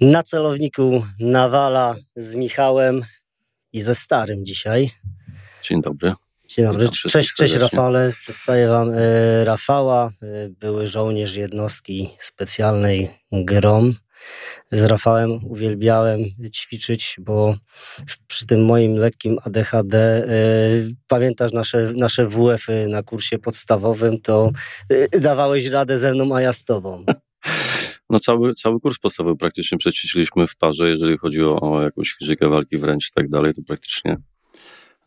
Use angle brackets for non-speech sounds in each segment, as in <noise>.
Na celowniku Nawala z Michałem i ze Starym dzisiaj. Dzień dobry. Dzień dobry. Cześć, cześć Rafale. Przedstawię Wam e, Rafała, e, były żołnierz jednostki specjalnej GROM. Z Rafałem uwielbiałem ćwiczyć, bo przy tym moim lekkim ADHD, e, pamiętasz nasze, nasze WF-y na kursie podstawowym, to dawałeś radę ze mną, a ja z tobą. <laughs> No cały, cały kurs podstawowy praktycznie przećwiczyliśmy w parze, jeżeli chodzi o, o jakąś fizykę walki wręcz i tak dalej, to praktycznie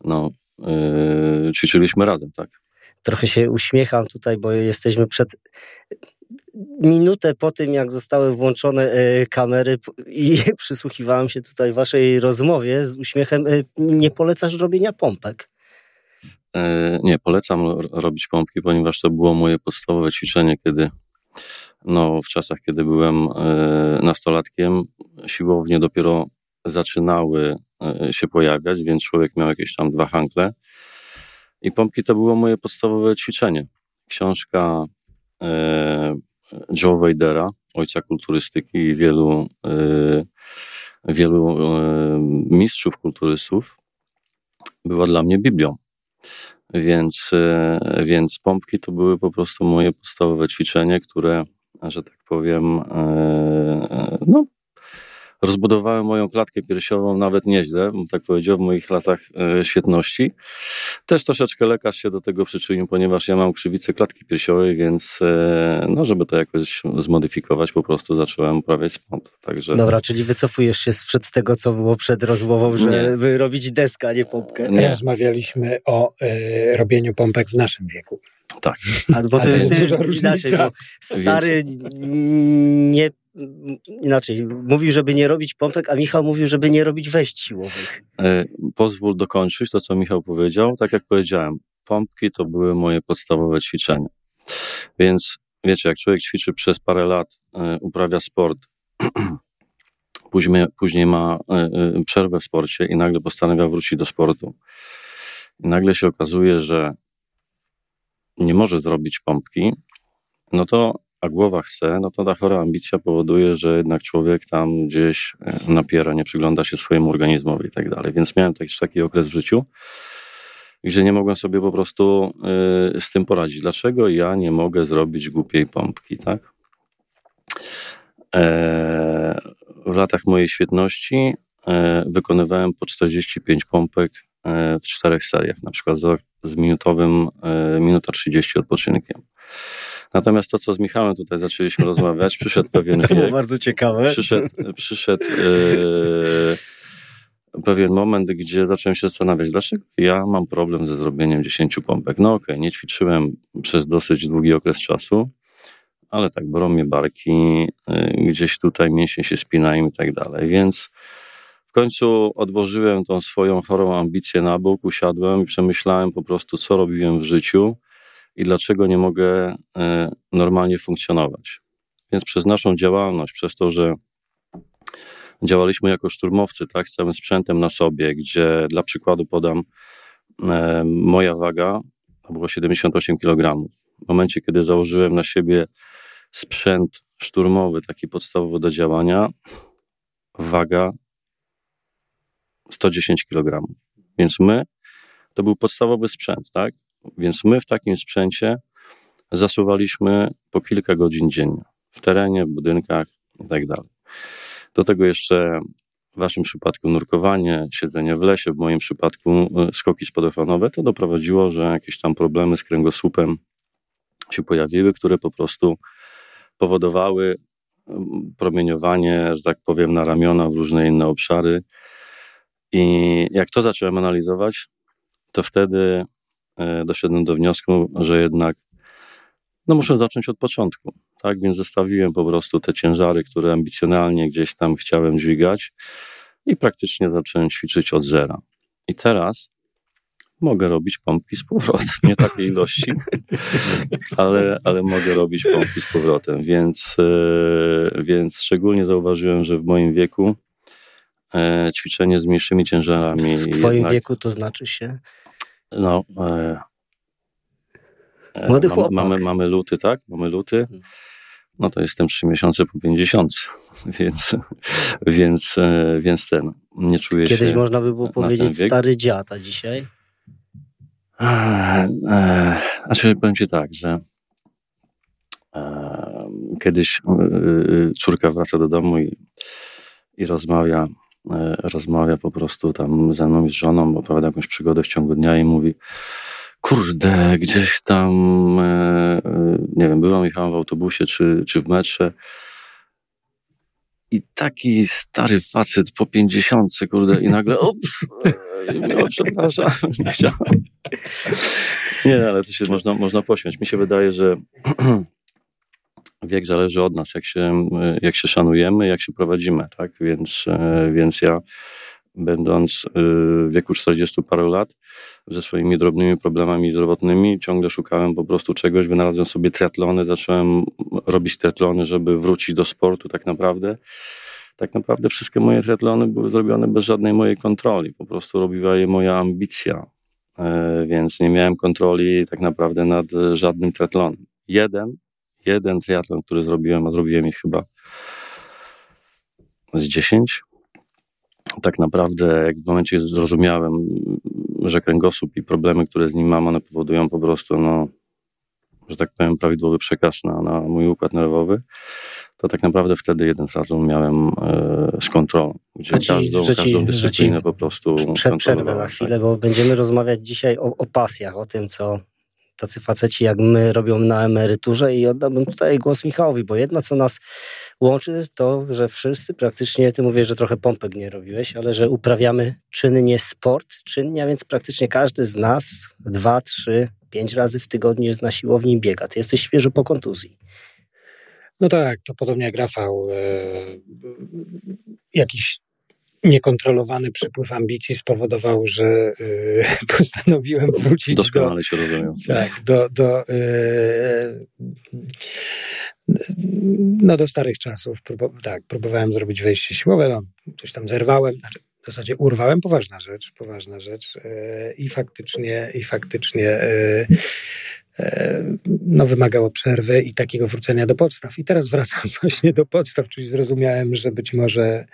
no, yy, ćwiczyliśmy razem, tak. Trochę się uśmiecham tutaj, bo jesteśmy przed minutę po tym, jak zostały włączone y, kamery i <laughs> przysłuchiwałem się tutaj waszej rozmowie z uśmiechem. Y, nie polecasz robienia pompek? E, nie, polecam robić pompki, ponieważ to było moje podstawowe ćwiczenie, kiedy no, w czasach, kiedy byłem e, nastolatkiem, siłownie dopiero zaczynały e, się pojawiać, więc człowiek miał jakieś tam dwa hankle. I pompki to było moje podstawowe ćwiczenie. Książka e, Joe Weidera, ojca kulturystyki i wielu, wielu mistrzów kulturystów, była dla mnie Biblią. Więc, więc pompki to były po prostu moje podstawowe ćwiczenie, które że tak powiem, e, e, no, rozbudowałem moją klatkę piersiową nawet nieźle, bym tak powiedział, w moich latach e, świetności. Też troszeczkę lekarz się do tego przyczynił, ponieważ ja mam krzywicę klatki piersiowej, więc no, żeby to jakoś zmodyfikować, po prostu zacząłem uprawiać sport. Także... Dobra, czyli wycofujesz się sprzed tego, co było przed rozmową, żeby robić deskę, a nie pompkę. Nie. Rozmawialiśmy o y, robieniu pompek w naszym wieku. Tak. A, bo ty, ty inaczej, bo stary nie inaczej, mówił, żeby nie robić pompek, a Michał mówił, żeby nie robić wejść siłowych. E, pozwól dokończyć to, co Michał powiedział. Tak jak powiedziałem, pompki to były moje podstawowe ćwiczenia. Więc wiecie, jak człowiek ćwiczy przez parę lat, e, uprawia sport, <clears throat> później, później ma e, przerwę w sporcie i nagle postanawia wrócić do sportu. I nagle się okazuje, że nie może zrobić pompki, no to, a głowa chce, no to ta chora ambicja powoduje, że jednak człowiek tam gdzieś e, napiera, nie przygląda się swojemu organizmowi i tak dalej. Więc miałem też taki okres w życiu, gdzie nie mogłem sobie po prostu y, z tym poradzić. Dlaczego ja nie mogę zrobić głupiej pompki, tak? E, w latach mojej świetności e, wykonywałem po 45 pompek e, w czterech seriach, na przykład z minutowym, e, minuta 30 odpoczynkiem. Natomiast to, co z Michałem tutaj zaczęliśmy rozmawiać, przyszedł <laughs> pewien To było bardzo ciekawe. Przyszedł, przyszedł yy, pewien moment, gdzie zacząłem się zastanawiać, dlaczego ja mam problem ze zrobieniem 10 pompek. No okej, okay, nie ćwiczyłem przez dosyć długi okres czasu, ale tak, bolą mnie barki, yy, gdzieś tutaj mięśnie się spinają i tak dalej, więc w końcu odłożyłem tą swoją chorą ambicję na bok, usiadłem i przemyślałem po prostu, co robiłem w życiu i dlaczego nie mogę e, normalnie funkcjonować. Więc przez naszą działalność, przez to, że działaliśmy jako szturmowcy, tak, z całym sprzętem na sobie, gdzie dla przykładu podam, e, moja waga to było 78 kg. W momencie, kiedy założyłem na siebie sprzęt szturmowy, taki podstawowy do działania, waga 110 kg. Więc my, to był podstawowy sprzęt, tak? Więc my w takim sprzęcie zasuwaliśmy po kilka godzin dziennie w terenie, w budynkach i tak. Do tego jeszcze w waszym przypadku nurkowanie, siedzenie w lesie, w moim przypadku y, skoki spadochronowe, to doprowadziło, że jakieś tam problemy z kręgosłupem się pojawiły, które po prostu powodowały mm, promieniowanie, że tak powiem, na ramiona w różne inne obszary, i jak to zacząłem analizować, to wtedy e, doszedłem do wniosku, że jednak no muszę zacząć od początku. Tak więc zostawiłem po prostu te ciężary, które ambicjonalnie gdzieś tam chciałem dźwigać i praktycznie zacząłem ćwiczyć od zera. I teraz mogę robić pompki z powrotem. Nie takiej ilości, <laughs> ale, ale mogę robić pompki z powrotem. Więc, e, więc szczególnie zauważyłem, że w moim wieku ćwiczenie z mniejszymi ciężarami. W twoim jednak, wieku to znaczy się? No, e, Młody chłopak. Mamy, mamy luty, tak? Mamy luty. Mhm. no to jestem trzy miesiące po 50, <laughs> więc, więc, e, więc ten, nie czuję Kiedyś się... Kiedyś można by było powiedzieć stary dziad, a dzisiaj? Znaczy, powiem ci tak, że kiedyś córka wraca do domu i, i rozmawia, rozmawia po prostu tam ze mną i z żoną, opowiada jakąś przygodę w ciągu dnia i mówi kurde, gdzieś tam, e, e, nie wiem, byłam, jechałam w autobusie czy, czy w metrze i taki stary facet po pięćdziesiątce, kurde, i nagle, ups, no, przepraszam, nie chciałem. Nie, ale to się można, można pośmiać. Mi się wydaje, że <clears throat> wiek zależy od nas, jak się, jak się szanujemy, jak się prowadzimy, tak? Więc, więc ja będąc y, w wieku 40 paru lat, ze swoimi drobnymi problemami zdrowotnymi, ciągle szukałem po prostu czegoś, wynalazłem sobie triatlony, zacząłem robić triatlony, żeby wrócić do sportu tak naprawdę. Tak naprawdę wszystkie moje triatlony były zrobione bez żadnej mojej kontroli, po prostu robiła je moja ambicja, e, więc nie miałem kontroli tak naprawdę nad żadnym triatlonem. Jeden, jeden triatlon, który zrobiłem, a zrobiłem ich chyba z dziesięć, tak naprawdę, jak w momencie zrozumiałem, że kręgosłup i problemy, które z nim mam, one powodują po prostu, no, że tak powiem, prawidłowy przekaz na, na mój układ nerwowy, to tak naprawdę wtedy jeden triatlon miałem e, z kontrolą, gdzie ci, każdą, ci, każdą dyscyplinę po prostu Prze Przerwę na chwilę, tak. bo będziemy rozmawiać dzisiaj o, o pasjach, o tym, co tacy faceci jak my robią na emeryturze i oddałbym tutaj głos Michałowi, bo jedno, co nas łączy, to, że wszyscy praktycznie, ty mówisz, że trochę pompek nie robiłeś, ale że uprawiamy czynnie sport, czynnie, a więc praktycznie każdy z nas dwa, trzy, pięć razy w tygodniu jest na siłowni i biega. Ty jesteś świeżo po kontuzji. No tak, to podobnie jak Rafał. E, jakiś niekontrolowany przypływ ambicji spowodował, że y, <laughs> postanowiłem wrócić Doskonale do, się rozumiem. Tak, do, do, y, no do starych czasów. tak, próbowałem zrobić wejście siłowe, no, coś tam zerwałem, znaczy w zasadzie urwałem, poważna rzecz, poważna rzecz y, i faktycznie, i faktycznie no, wymagało przerwy i takiego wrócenia do podstaw. I teraz wracam <laughs> właśnie do podstaw, czyli zrozumiałem, że być może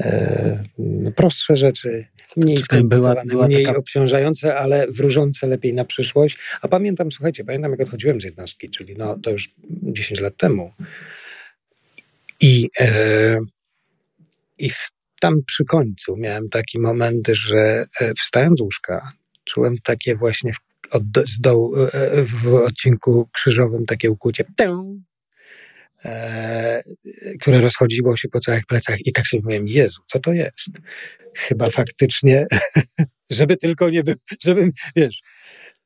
e, no, prostsze rzeczy, mniej skomplikowane, była, mniej taka... obciążające, ale wróżące lepiej na przyszłość. A pamiętam, słuchajcie, pamiętam jak odchodziłem z jednostki, czyli no, to już 10 lat temu. I, e, i tam przy końcu miałem taki moment, że e, wstając z łóżka, czułem takie właśnie z dołu e, e, w odcinku krzyżowym takie ukłucie, tę, e, które rozchodziło się po całych plecach i tak sobie mówiłem, Jezu, co to jest? Chyba faktycznie, <laughs> żeby tylko nie był, żeby, wiesz,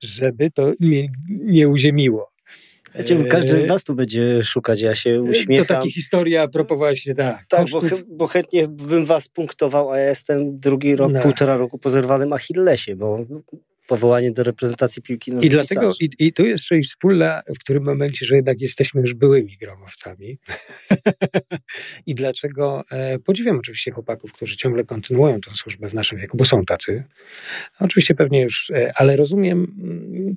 żeby to mnie nie uziemiło. Wiecie, każdy z nas tu będzie szukać, ja się uśmiecham. To taka historia a propos właśnie, tak. Tak, bo, bo, chętnie bym was punktował, a ja jestem drugi rok, no. półtora roku po zerwanym Achillesie, bo powołanie do reprezentacji piłki I dlatego, i, i tu jest część wspólna w którym momencie, że jednak jesteśmy już byłymi gromowcami. <laughs> I dlaczego e, podziwiam oczywiście chłopaków, którzy ciągle kontynuują tę służbę w naszym wieku, bo są tacy. Oczywiście pewnie już, e, ale rozumiem, mm,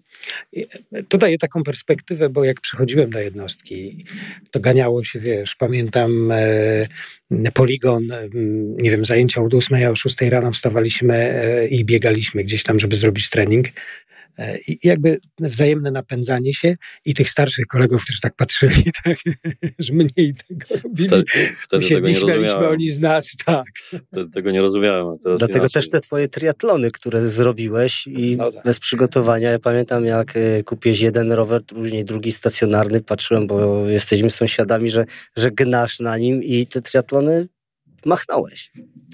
to daje taką perspektywę, bo jak przychodziłem do jednostki, to ganiało się, wiesz, pamiętam e, poligon, nie wiem, zajęcia od 8, a o 6 rano wstawaliśmy e, i biegaliśmy gdzieś tam, żeby zrobić trening. E, I jakby wzajemne napędzanie się i tych starszych kolegów, którzy tak patrzyli, <laughs> tak, że mniej tego robili. Wtedy, wtedy się z nich śmialiśmy, oni z nas, tak. Wtedy tego nie rozumiałem. Dlatego inaczej. też te twoje triatlony, które zrobiłeś i no tak. bez przygotowania. Ja pamiętam, jak e, kupiłeś jeden rower, później drugi stacjonarny, patrzyłem, bo jesteśmy sąsiadami, że, że gnasz na nim i te triatlony machnąłeś.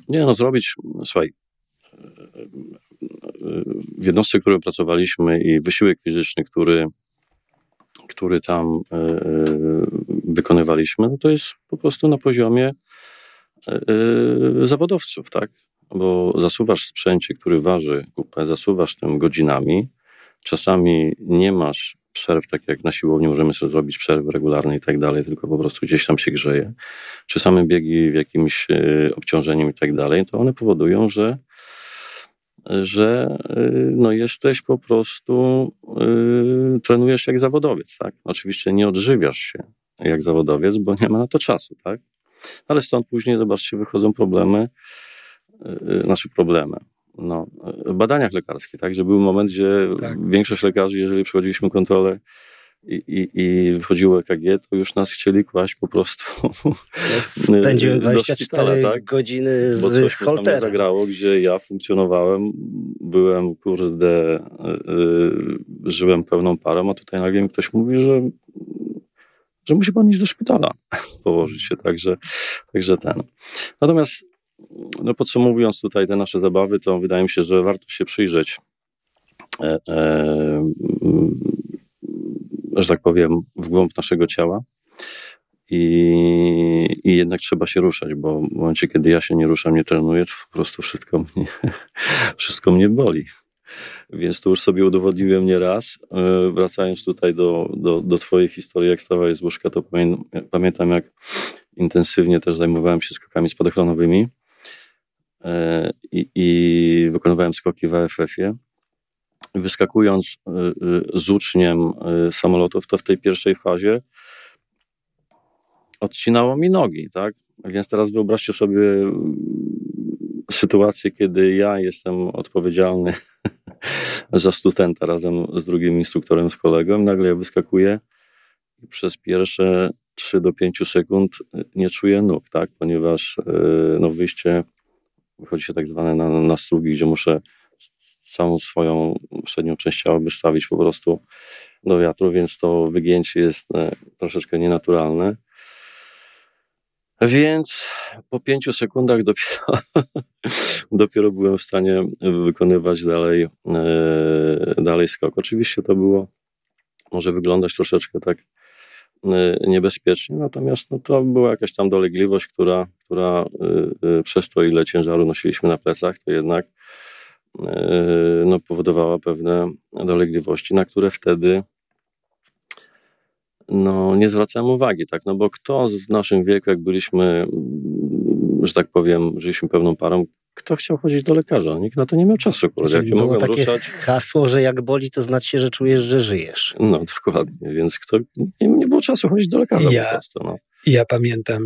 Nie no, zrobić, słuchaj, w jednostce, w której pracowaliśmy i wysiłek fizyczny, który, który tam e, e, wykonywaliśmy, no to jest po prostu na poziomie e, zawodowców, tak? Bo zasuwasz sprzęcie, który waży kupę, zasuwasz tym godzinami, czasami nie masz przerw, tak jak na siłowni możemy sobie zrobić przerwy regularne i tak dalej, tylko po prostu gdzieś tam się grzeje, czy same biegi w jakimś obciążeniem i tak dalej, to one powodują, że że y, no jesteś po prostu, yy, trenujesz jak zawodowiec, tak? Oczywiście nie odżywiasz się jak zawodowiec, bo nie ma na to czasu, tak? Ale stąd później, zobaczcie, wychodzą problemy, yy, znaczy problemy. No, w badaniach lekarskich, tak, że był moment, gdzie tak. większość lekarzy, jeżeli przechodziliśmy kontrolę i, i, i wychodziło EKG, to już nas chcieli kłaść po prostu. Ja <laughs> spędziłem 24 szpitala, tak? godziny z Bo coś holterem. zagrało, gdzie ja funkcjonowałem, byłem, kurde, yy, żyłem pełną parą, a tutaj nagle mi ktoś mówi, że że musi pan iść do szpitala, <laughs> położyć się, także, także ten. Natomiast no podsumowując tutaj te nasze zabawy, to wydaje mi się, że warto się przyjrzeć e, e, że tak powiem, w głąb naszego ciała. I, I jednak trzeba się ruszać, bo w momencie, kiedy ja się nie ruszam, nie trenuję, to po prostu wszystko mnie, <laughs> wszystko mnie boli. Więc to już sobie udowodniłem nieraz. E, wracając tutaj do, do, do Twojej historii, jak stawałeś z łóżka, to pamiętam, jak intensywnie też zajmowałem się skokami spadochronowymi e, i, i wykonywałem skoki w AFF-ie wyskakując y, y, z uczniem y, samolotów, to w tej pierwszej fazie odcinało mi nogi, tak? Więc teraz wyobraźcie sobie sytuację, kiedy ja jestem odpowiedzialny <laughs> za studenta razem z drugim instruktorem, z kolegą, nagle ja wyskakuję i przez pierwsze 3 do 5 sekund nie czuję nóg, tak? Ponieważ no, wyjście wychodzi się tak zwane na, na strugi, gdzie muszę całą swoją przednią część ciała wystawić po prostu do wiatru, więc to wygięcie jest e, troszeczkę nienaturalne. Więc po pięciu sekundach dopiero, <laughs> dopiero byłem w stanie wykonywać dalej, e, dalej skok. Oczywiście to było, może wyglądać troszeczkę tak e, niebezpiecznie, natomiast no, to była jakaś tam dolegliwość, która, która przez to, ile ciężaru nosiliśmy na plecach, to jednak no, powodowała pewne dolegliwości, na które wtedy no, nie zwracałem uwagi, tak, no bo kto z naszym wieku, jak byliśmy, że tak powiem, żyliśmy pełną parą, kto chciał chodzić do lekarza? Nikt na to nie miał czasu, kurde. Jak było takie ruszać... hasło, że jak boli, to znaczy, że czujesz, że żyjesz. No, dokładnie, więc kto, nie, nie było czasu chodzić do lekarza ja, po prostu, no. Ja pamiętam,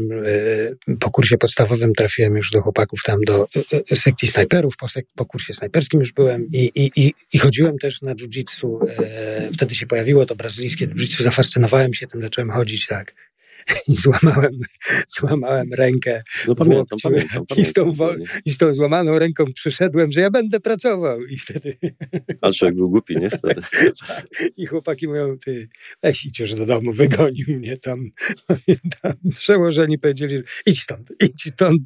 e, po kursie podstawowym trafiłem już do chłopaków tam do e, e, sekcji snajperów, po, sek- po kursie snajperskim już byłem i, i, i, i chodziłem też na jiu-jitsu. Wtedy się pojawiło to brazylijskie jiu-jitsu, zafascynowałem się tym, zacząłem chodzić tak i złamałem, złamałem rękę. No pamiętam, pamiętam, pamiętam, I, z tą, I z tą złamaną ręką przyszedłem, że ja będę pracował i wtedy... Ale człowiek był głupi, nie? Wtedy. I chłopaki mówią, ty weź już do domu, wygonił mnie tam. Pamiętam, przełożeni powiedzieli, idź stąd, idź stąd,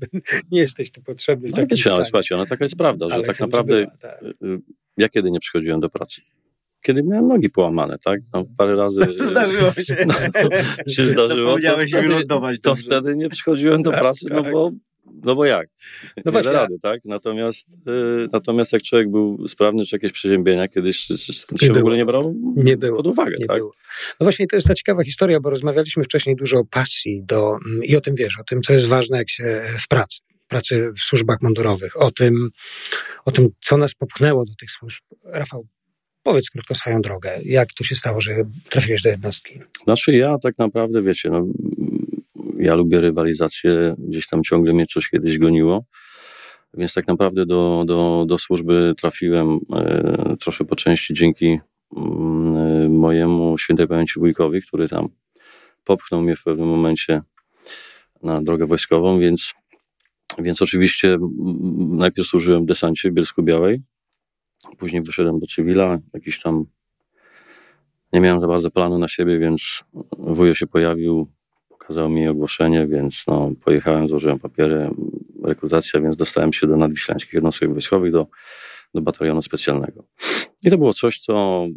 nie jesteś tu potrzebny. No, ale słuchajcie, ona taka jest prawda, że tak naprawdę była, tak. Y, y, ja kiedy nie przychodziłem do pracy? Kiedy miałem nogi połamane, tak? No, parę razy. <laughs> Zdarzyło się. No, <laughs> się zdarzyło. To wtedy, to wtedy nie przychodziłem do tak, pracy, no tak. no bo no bo jak? No właśnie. rady, tak? Natomiast, y, natomiast jak człowiek był sprawny, czy jakieś przeziębienia kiedyś czy, czy, się w ogóle nie brał nie było, pod uwagę, nie tak? Było. No właśnie to jest ta ciekawa historia, bo rozmawialiśmy wcześniej dużo o pasji do, mm, i o tym, wiesz, o tym, co jest ważne jak się w pracy pracy w służbach mundurowych, o tym, o tym, co nas popchnęło do tych służb. Rafał, Powiedz krótko swoją drogę. Jak to się stało, że trafiłeś do jednostki? Znaczy ja tak naprawdę, wiecie, no, ja lubię rywalizację, gdzieś tam ciągle mnie coś kiedyś goniło, więc tak naprawdę do, do, do służby trafiłem e, trochę po części dzięki mm, e, mojemu świętej pamięci wujkowi, który tam popchnął mnie w pewnym momencie na drogę wojskową, więc, więc oczywiście najpierw służyłem w desancie Bielsku Białej, Później wyszedłem do cywila, jakiś tam nie miałem za bardzo planu na siebie, więc wujo się pojawił, pokazał mi ogłoszenie, więc no, pojechałem, złożyłem papiery, rekrutacja, więc dostałem się do nadwiślańskich jednostek wojskowych, do, do batalionu specjalnego. I to było coś, co,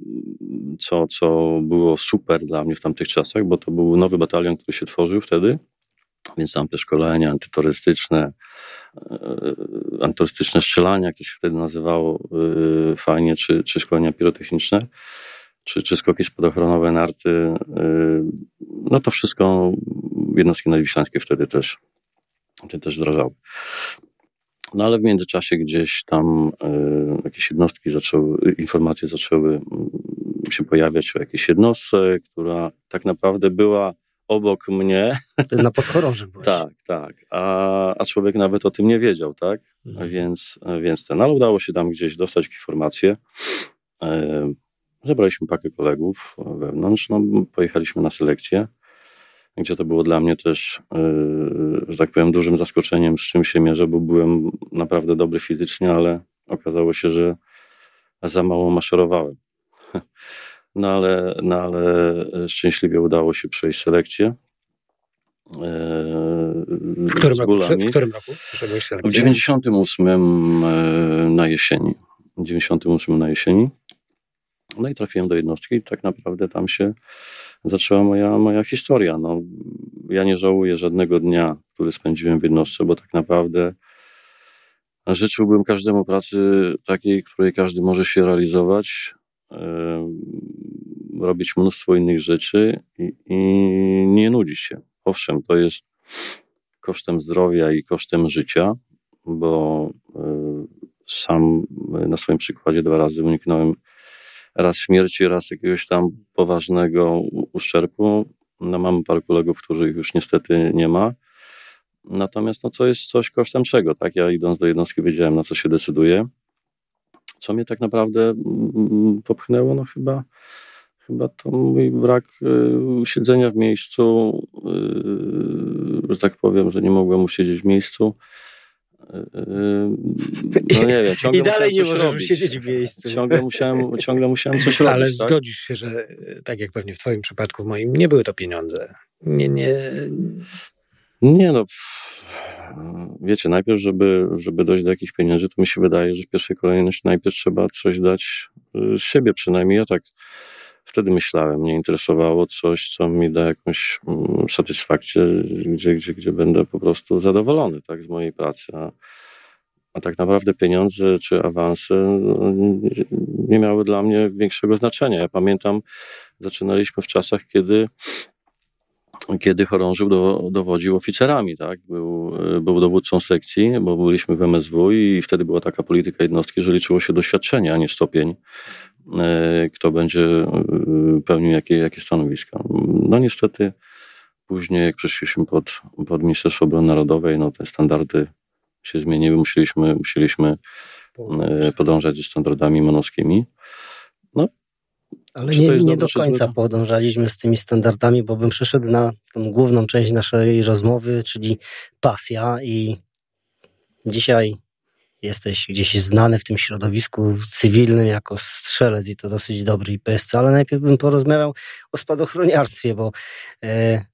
co, co było super dla mnie w tamtych czasach, bo to był nowy batalion, który się tworzył wtedy, więc tam te szkolenia antyterrorystyczne, e, antyterrorystyczne strzelania, jak to się wtedy nazywało e, fajnie, czy, czy szkolenia pirotechniczne, czy, czy skoki spadochronowe, narty, e, no to wszystko jednostki nadwiślańskie wtedy też, też wdrażały. No ale w międzyczasie gdzieś tam jakieś jednostki zaczęły, informacje zaczęły mm, się pojawiać o jakiejś jednostce, która tak naprawdę była obok mnie. Na podchorążym byłeś. Tak, tak. A, a człowiek nawet o tym nie wiedział, tak? Mhm. Więc, więc ten, ale udało się tam gdzieś dostać informacje. E, zebraliśmy pakę kolegów wewnątrz, no, pojechaliśmy na selekcję, gdzie to było dla mnie też, e, że tak powiem, dużym zaskoczeniem, z czym się mierzę, bo byłem naprawdę dobry fizycznie, ale okazało się, że za mało maszerowałem. <laughs> No ale, no ale szczęśliwie udało się przejść selekcję. W którym, roku, w którym roku W 98 e, na jesieni. W 98 na jesieni. No i trafiłem do jednostki i tak naprawdę tam się zaczęła moja, moja historia. No, ja nie żałuję żadnego dnia, który spędziłem w jednostce, bo tak naprawdę życzyłbym każdemu pracy takiej, której każdy może się realizować, robić mnóstwo innych rzeczy i, i nie nudzić się. Owszem, to jest kosztem zdrowia i kosztem życia, bo sam na swoim przykładzie dwa razy uniknąłem raz śmierci, raz jakiegoś tam poważnego uszczerbku. No, mam paru kolegów, których już niestety nie ma. Natomiast no, to jest coś kosztem czego, tak? Ja idąc do jednostki wiedziałem, na co się decyduję. Co mnie tak naprawdę mm, popchnęło, no chyba, chyba to mój brak y, siedzenia w miejscu, y, że tak powiem, że nie mogłem usiedzieć w miejscu. No nie wiem, <laughs> ciągle I dalej nie możesz robić. siedzieć w miejscu. Ciągle musiałem, ciągle musiałem coś <laughs> robić. Ale tak? zgodzisz się, że tak jak pewnie w twoim przypadku, w moim, nie były to pieniądze. Nie, nie... Nie no, wiecie, najpierw, żeby, żeby dojść do jakichś pieniędzy, to mi się wydaje, że w pierwszej kolejności najpierw trzeba coś dać y, z siebie, przynajmniej ja tak wtedy myślałem. Mnie interesowało coś, co mi da jakąś mm, satysfakcję, gdzie, gdzie, gdzie będę po prostu zadowolony tak, z mojej pracy. A, a tak naprawdę pieniądze czy awanse no, nie miały dla mnie większego znaczenia. Ja pamiętam, zaczynaliśmy w czasach, kiedy kiedy chorążył do, dowodził oficerami, tak? Był, był dowódcą sekcji, bo byliśmy w MSW i wtedy była taka polityka jednostki, że liczyło się doświadczenie, a nie stopień, e, kto będzie e, pełnił jakie, jakie stanowiska. No niestety później, jak przeszliśmy pod, pod Ministerstwo Obrony Narodowej, no te standardy się zmieniły, musieliśmy, musieliśmy e, podążać ze standardami monowskimi. Ale nie, nie do końca podążaliśmy z tymi standardami, bo bym przeszedł na tą główną część naszej rozmowy, czyli pasja i dzisiaj jesteś gdzieś znany w tym środowisku cywilnym jako strzelec i to dosyć dobry IPSC, ale najpierw bym porozmawiał o spadochroniarstwie, bo e,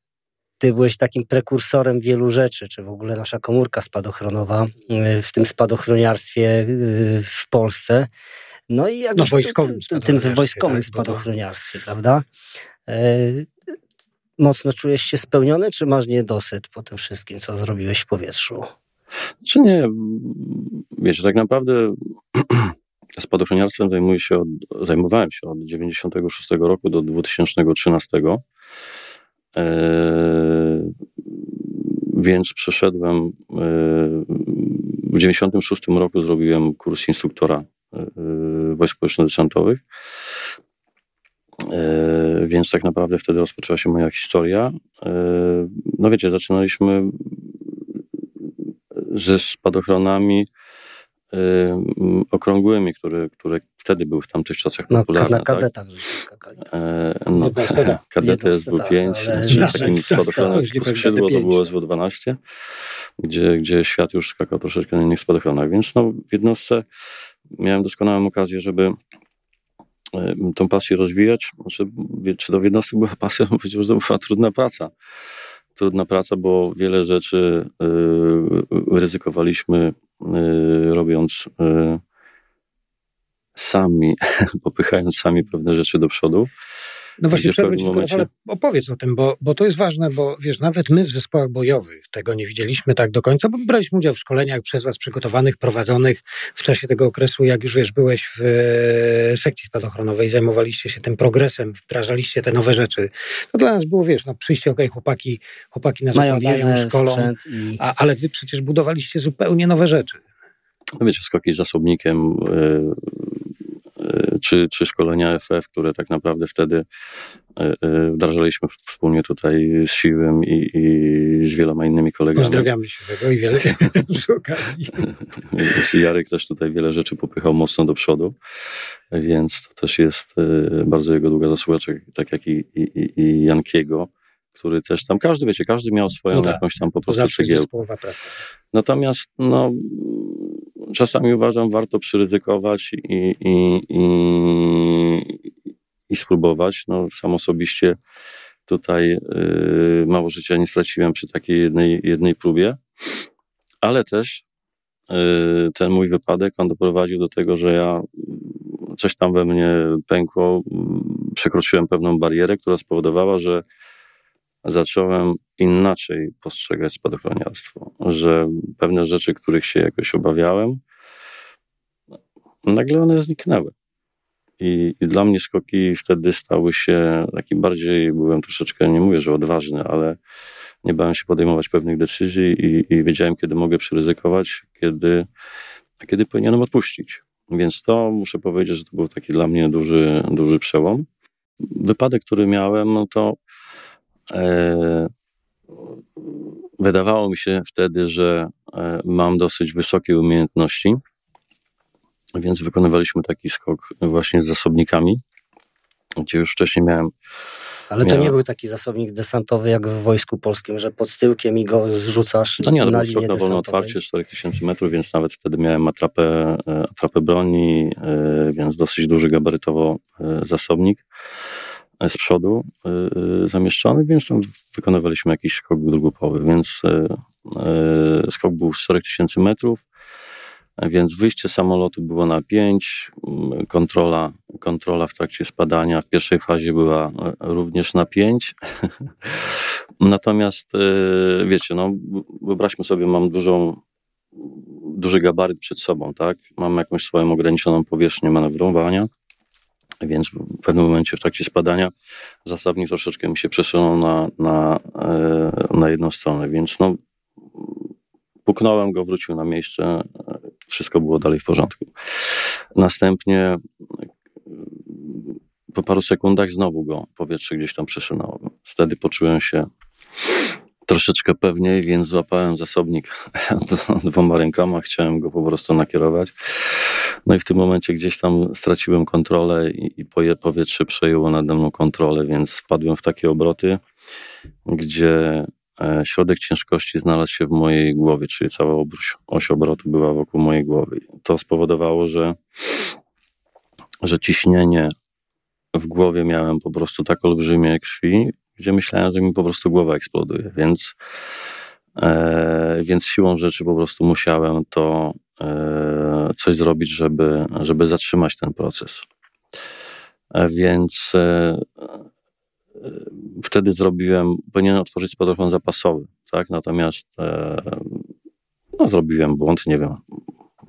ty byłeś takim prekursorem wielu rzeczy, czy w ogóle nasza komórka spadochronowa e, w tym spadochroniarstwie e, w Polsce. No i jak no, wojskowym tym, tym wojskowym tak, spadochroniarstwie, to... prawda? E, mocno czujesz się spełniony, czy masz niedosyt po tym wszystkim, co zrobiłeś w powietrzu? Czy nie? Wiesz, tak naprawdę <clears throat> spadochroniarstwem zajmuję się od, zajmowałem się od 96 roku do 2013. E, więc przeszedłem e, w 96 roku zrobiłem kurs instruktora wojsk społeczno-desantowych. Y, więc tak naprawdę wtedy rozpoczęła się moja historia. Y, no wiecie, zaczynaliśmy ze spadochronami okrągłymi, które, które wtedy były w tamtych czasach popularne. Na, tak? kadetach tak? skakali. E, no, <laughs> kadety SW5, czyli takim spadochronem skrzydło to było SW12, gdzie, gdzie świat już skakał troszeczkę na innych spadochronach. Więc no, w jednostce miałem doskonałą okazję, żeby tą pasję rozwijać. Znaczy, czy to w jednostce była pasja? <laughs> Powiedział, że to była trudna praca. Trudna praca, bo wiele rzeczy y, ryzykowaliśmy y, robiąc sami, <laughs> popychając sami pewne rzeczy do przodu. No właśnie, przerwę ci momencie... ale opowiedz o tym, bo, bo to jest ważne, bo wiesz, nawet my w zespołach bojowych tego nie widzieliśmy tak do końca, bo braliśmy udział w szkoleniach przez was przygotowanych, prowadzonych w czasie tego okresu, jak już wiesz, byłeś w e, sekcji spadochronowej, zajmowaliście się tym progresem, wdrażaliście te nowe rzeczy. To dla nas było, wiesz, no przyjście, okej, okay, chłopaki, chłopaki nas Mają wiedzę, szkolą, i... a, ale wy przecież budowaliście zupełnie nowe rzeczy. No wiecie, skoki z zasobnikiem, yy czy, czy szkolenia FF, które tak naprawdę wtedy wdrażaliśmy wspólnie tutaj z Siwym i, i z wieloma innymi kolegami. Pozdrawiamy Siwego i wiele <laughs> przy okazji. <laughs> Jarek też tutaj wiele rzeczy popychał mocno do przodu, więc to też jest bardzo jego długa zasługa, tak jak i, i, i Jankiego który też tam, każdy, wiecie, każdy miał swoją no tak. jakąś tam po prostu cegiełkę. Natomiast, no, czasami uważam, warto przyryzykować i, i, i, i spróbować. No, sam osobiście tutaj yy, mało życia nie straciłem przy takiej jednej, jednej próbie, ale też yy, ten mój wypadek, on doprowadził do tego, że ja coś tam we mnie pękło, przekroczyłem pewną barierę, która spowodowała, że zacząłem inaczej postrzegać spadochroniarstwo, że pewne rzeczy, których się jakoś obawiałem, nagle one zniknęły. I, I, dla mnie skoki wtedy stały się taki bardziej, byłem troszeczkę, nie mówię, że odważny, ale nie bałem się podejmować pewnych decyzji i, i wiedziałem, kiedy mogę przyryzykować, kiedy, a kiedy powinienem odpuścić. Więc to muszę powiedzieć, że to był taki dla mnie duży, duży przełom. Wypadek, który miałem, no to E, wydawało mi się wtedy, że e, mam dosyć wysokie umiejętności, więc wykonywaliśmy taki skok właśnie z zasobnikami, gdzie już wcześniej miałem. Ale to miałem... nie był taki zasobnik desantowy jak w Wojsku Polskim, że pod tyłkiem i go zrzucasz no nie, to był skok na wolne otwarcie 4000 metrów, więc nawet wtedy miałem atrapę, e, atrapę broni, więc dosyć duży gabarytowo zasobnik z przodu y, zamieszczony, więc tam wykonywaliśmy jakiś skok drugopłowy, więc skok był 4000 metrów, więc wyjście samolotu było na 5, kontrola, kontrola w trakcie spadania w pierwszej fazie była również na 5. <laughs> Natomiast wiecie, no, wyobraźmy sobie, mam dużą, duży gabaryt przed sobą, tak? Mam jakąś swoją ograniczoną powierzchnię manewrowania więc w pewnym momencie w trakcie spadania zasobnik troszeczkę mi się przesunął na, na, e, na jedną stronę, więc no, puknąłem go, wrócił na miejsce, wszystko było dalej w porządku. Następnie po paru sekundach znowu go powietrze gdzieś tam przesunęło. Wtedy poczułem się troszeczkę pewniej, więc złapałem zasobnik <laughs> dwoma rękoma, chciałem go po prostu nakierować. No i w tym momencie gdzieś tam straciłem kontrolę i, i powietrze przejęło nade mną kontrolę, więc wpadłem w takie obroty, gdzie e, środek ciężkości znalazł się w mojej głowie, czyli cała oś, obrotu była wokół mojej głowy. To spowodowało, że, że ciśnienie w głowie miałem po prostu tak olbrzymie krwi, gdzie myślałem, że mi po prostu głowa eksploduje, więc, e, więc siłą rzeczy po prostu musiałem to e, coś zrobić, żeby, żeby zatrzymać ten proces. E, więc e, wtedy zrobiłem, powinienem otworzyć spadochron zapasowy, tak? Natomiast e, no, zrobiłem błąd, nie wiem,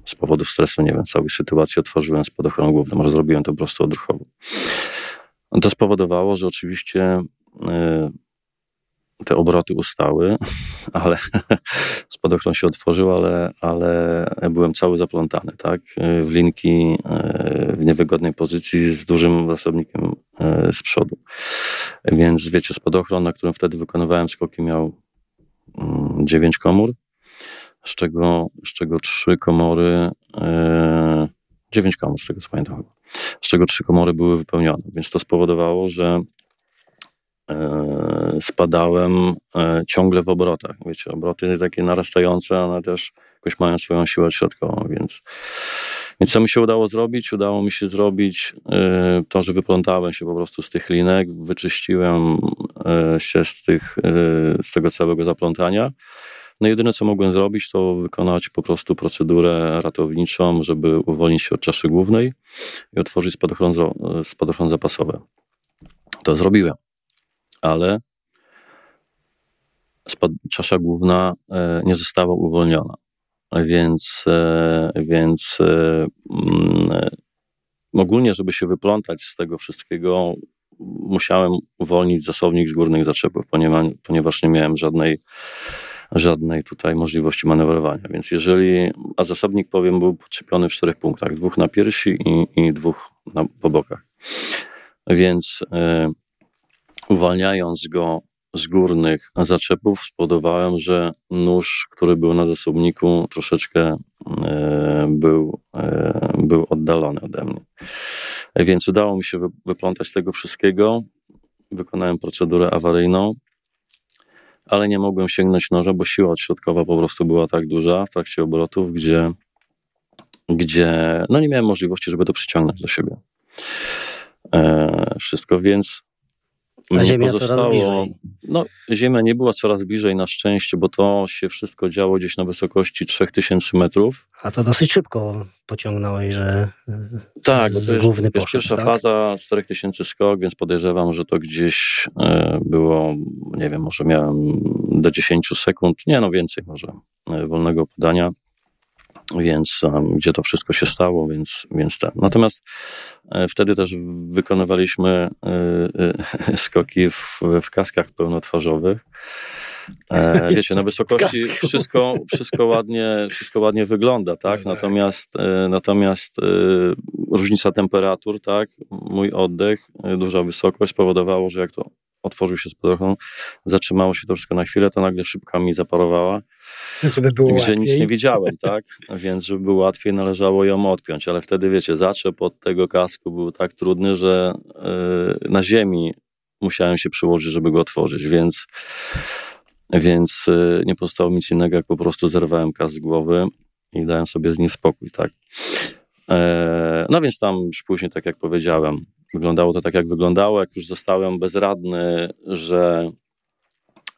z powodu stresu, nie wiem, całej sytuacji otworzyłem spadochron główny, może zrobiłem to po prostu odruchowo. To spowodowało, że oczywiście te obroty ustały, <laughs> ale <laughs> spadochron się otworzył, ale, ale byłem cały zaplątany, tak? W linki y, w niewygodnej pozycji z dużym zasobnikiem y, z przodu. Więc wiecie, spadochron, na którym wtedy wykonywałem skoki, miał 9 mm, komór, z czego, z czego 3 komory, 9 komór, z tego co pamiętam, z czego 3 komory były wypełnione. Więc to spowodowało, że spadałem e, ciągle w obrotach. Wiecie, obroty takie narastające, one też jakoś mają swoją siłę środkową, więc, więc co mi się udało zrobić? Udało mi się zrobić e, to, że wyplątałem się po prostu z tych linek, wyczyściłem się z, tych, z tego całego zaplątania. No jedyne, co mogłem zrobić, to wykonać po prostu procedurę ratowniczą, żeby uwolnić się od czaszy głównej i otworzyć spadochron, spadochron zapasowy. To zrobiłem ale czasza główna e, nie została uwolniona. Więc, e, więc e, mm, ogólnie, żeby się wyplątać z tego wszystkiego, musiałem uwolnić zasobnik z górnych zaczepów, ponieważ, ponieważ nie miałem żadnej, żadnej tutaj możliwości manewrowania. Więc jeżeli, a zasobnik powiem, był podczepiony w czterech punktach, dwóch na piersi i, i dwóch na, po bokach. Więc uwalniając go z górnych zaczepów spowodowałem, że nóż, który był na zasobniku, troszeczkę e, był, e, był oddalony ode mnie. Więc udało mi się wyplątać tego wszystkiego. Wykonałem procedurę awaryjną, ale nie mogłem sięgnąć noża, bo siła odśrodkowa po prostu była tak duża w trakcie obrotów, gdzie, gdzie no nie miałem możliwości, żeby to przyciągnąć do siebie. E, wszystko, więc a Ziemia coraz bliżej. No, Ziemia nie była coraz bliżej na szczęście, bo to się wszystko działo gdzieś na wysokości 3000 metrów. A to dosyć szybko pociągnąłeś, że tak, to jest, główny poszedł, pierwsza tak? faza 4000 skok, więc podejrzewam, że to gdzieś e, było, nie wiem, może miałem do 10 sekund, nie no więcej może, e, wolnego podania więc um, gdzie to wszystko się stało, więc, więc ten. Natomiast e, wtedy też wykonywaliśmy e, e, <laughs> skoki w, w kaskach pełnotwarzowych. E, <laughs> wiecie, na wysokości wszystko, wszystko, ładnie, wszystko ładnie wygląda, tak? Natomiast, e, natomiast e, różnica temperatur, tak? Mój oddech, duża wysokość spowodowało, że jak to otworzył się z podochą, zatrzymało się to wszystko na chwilę, to nagle szybka mi zaparowała. Żeby było łatwiej. nic nie widziałem, tak? <laughs> Więc żeby było łatwiej, należało ją odpiąć, ale wtedy, wiecie, zaczep od tego kasku był tak trudny, że yy, na ziemi musiałem się przyłożyć, żeby go otworzyć, więc więc yy, nie pozostało nic innego, jak po prostu zerwałem kask z głowy i dałem sobie z nim spokój, tak? E, no więc tam już później, tak jak powiedziałem, wyglądało to tak, jak wyglądało. Jak już zostałem bezradny, że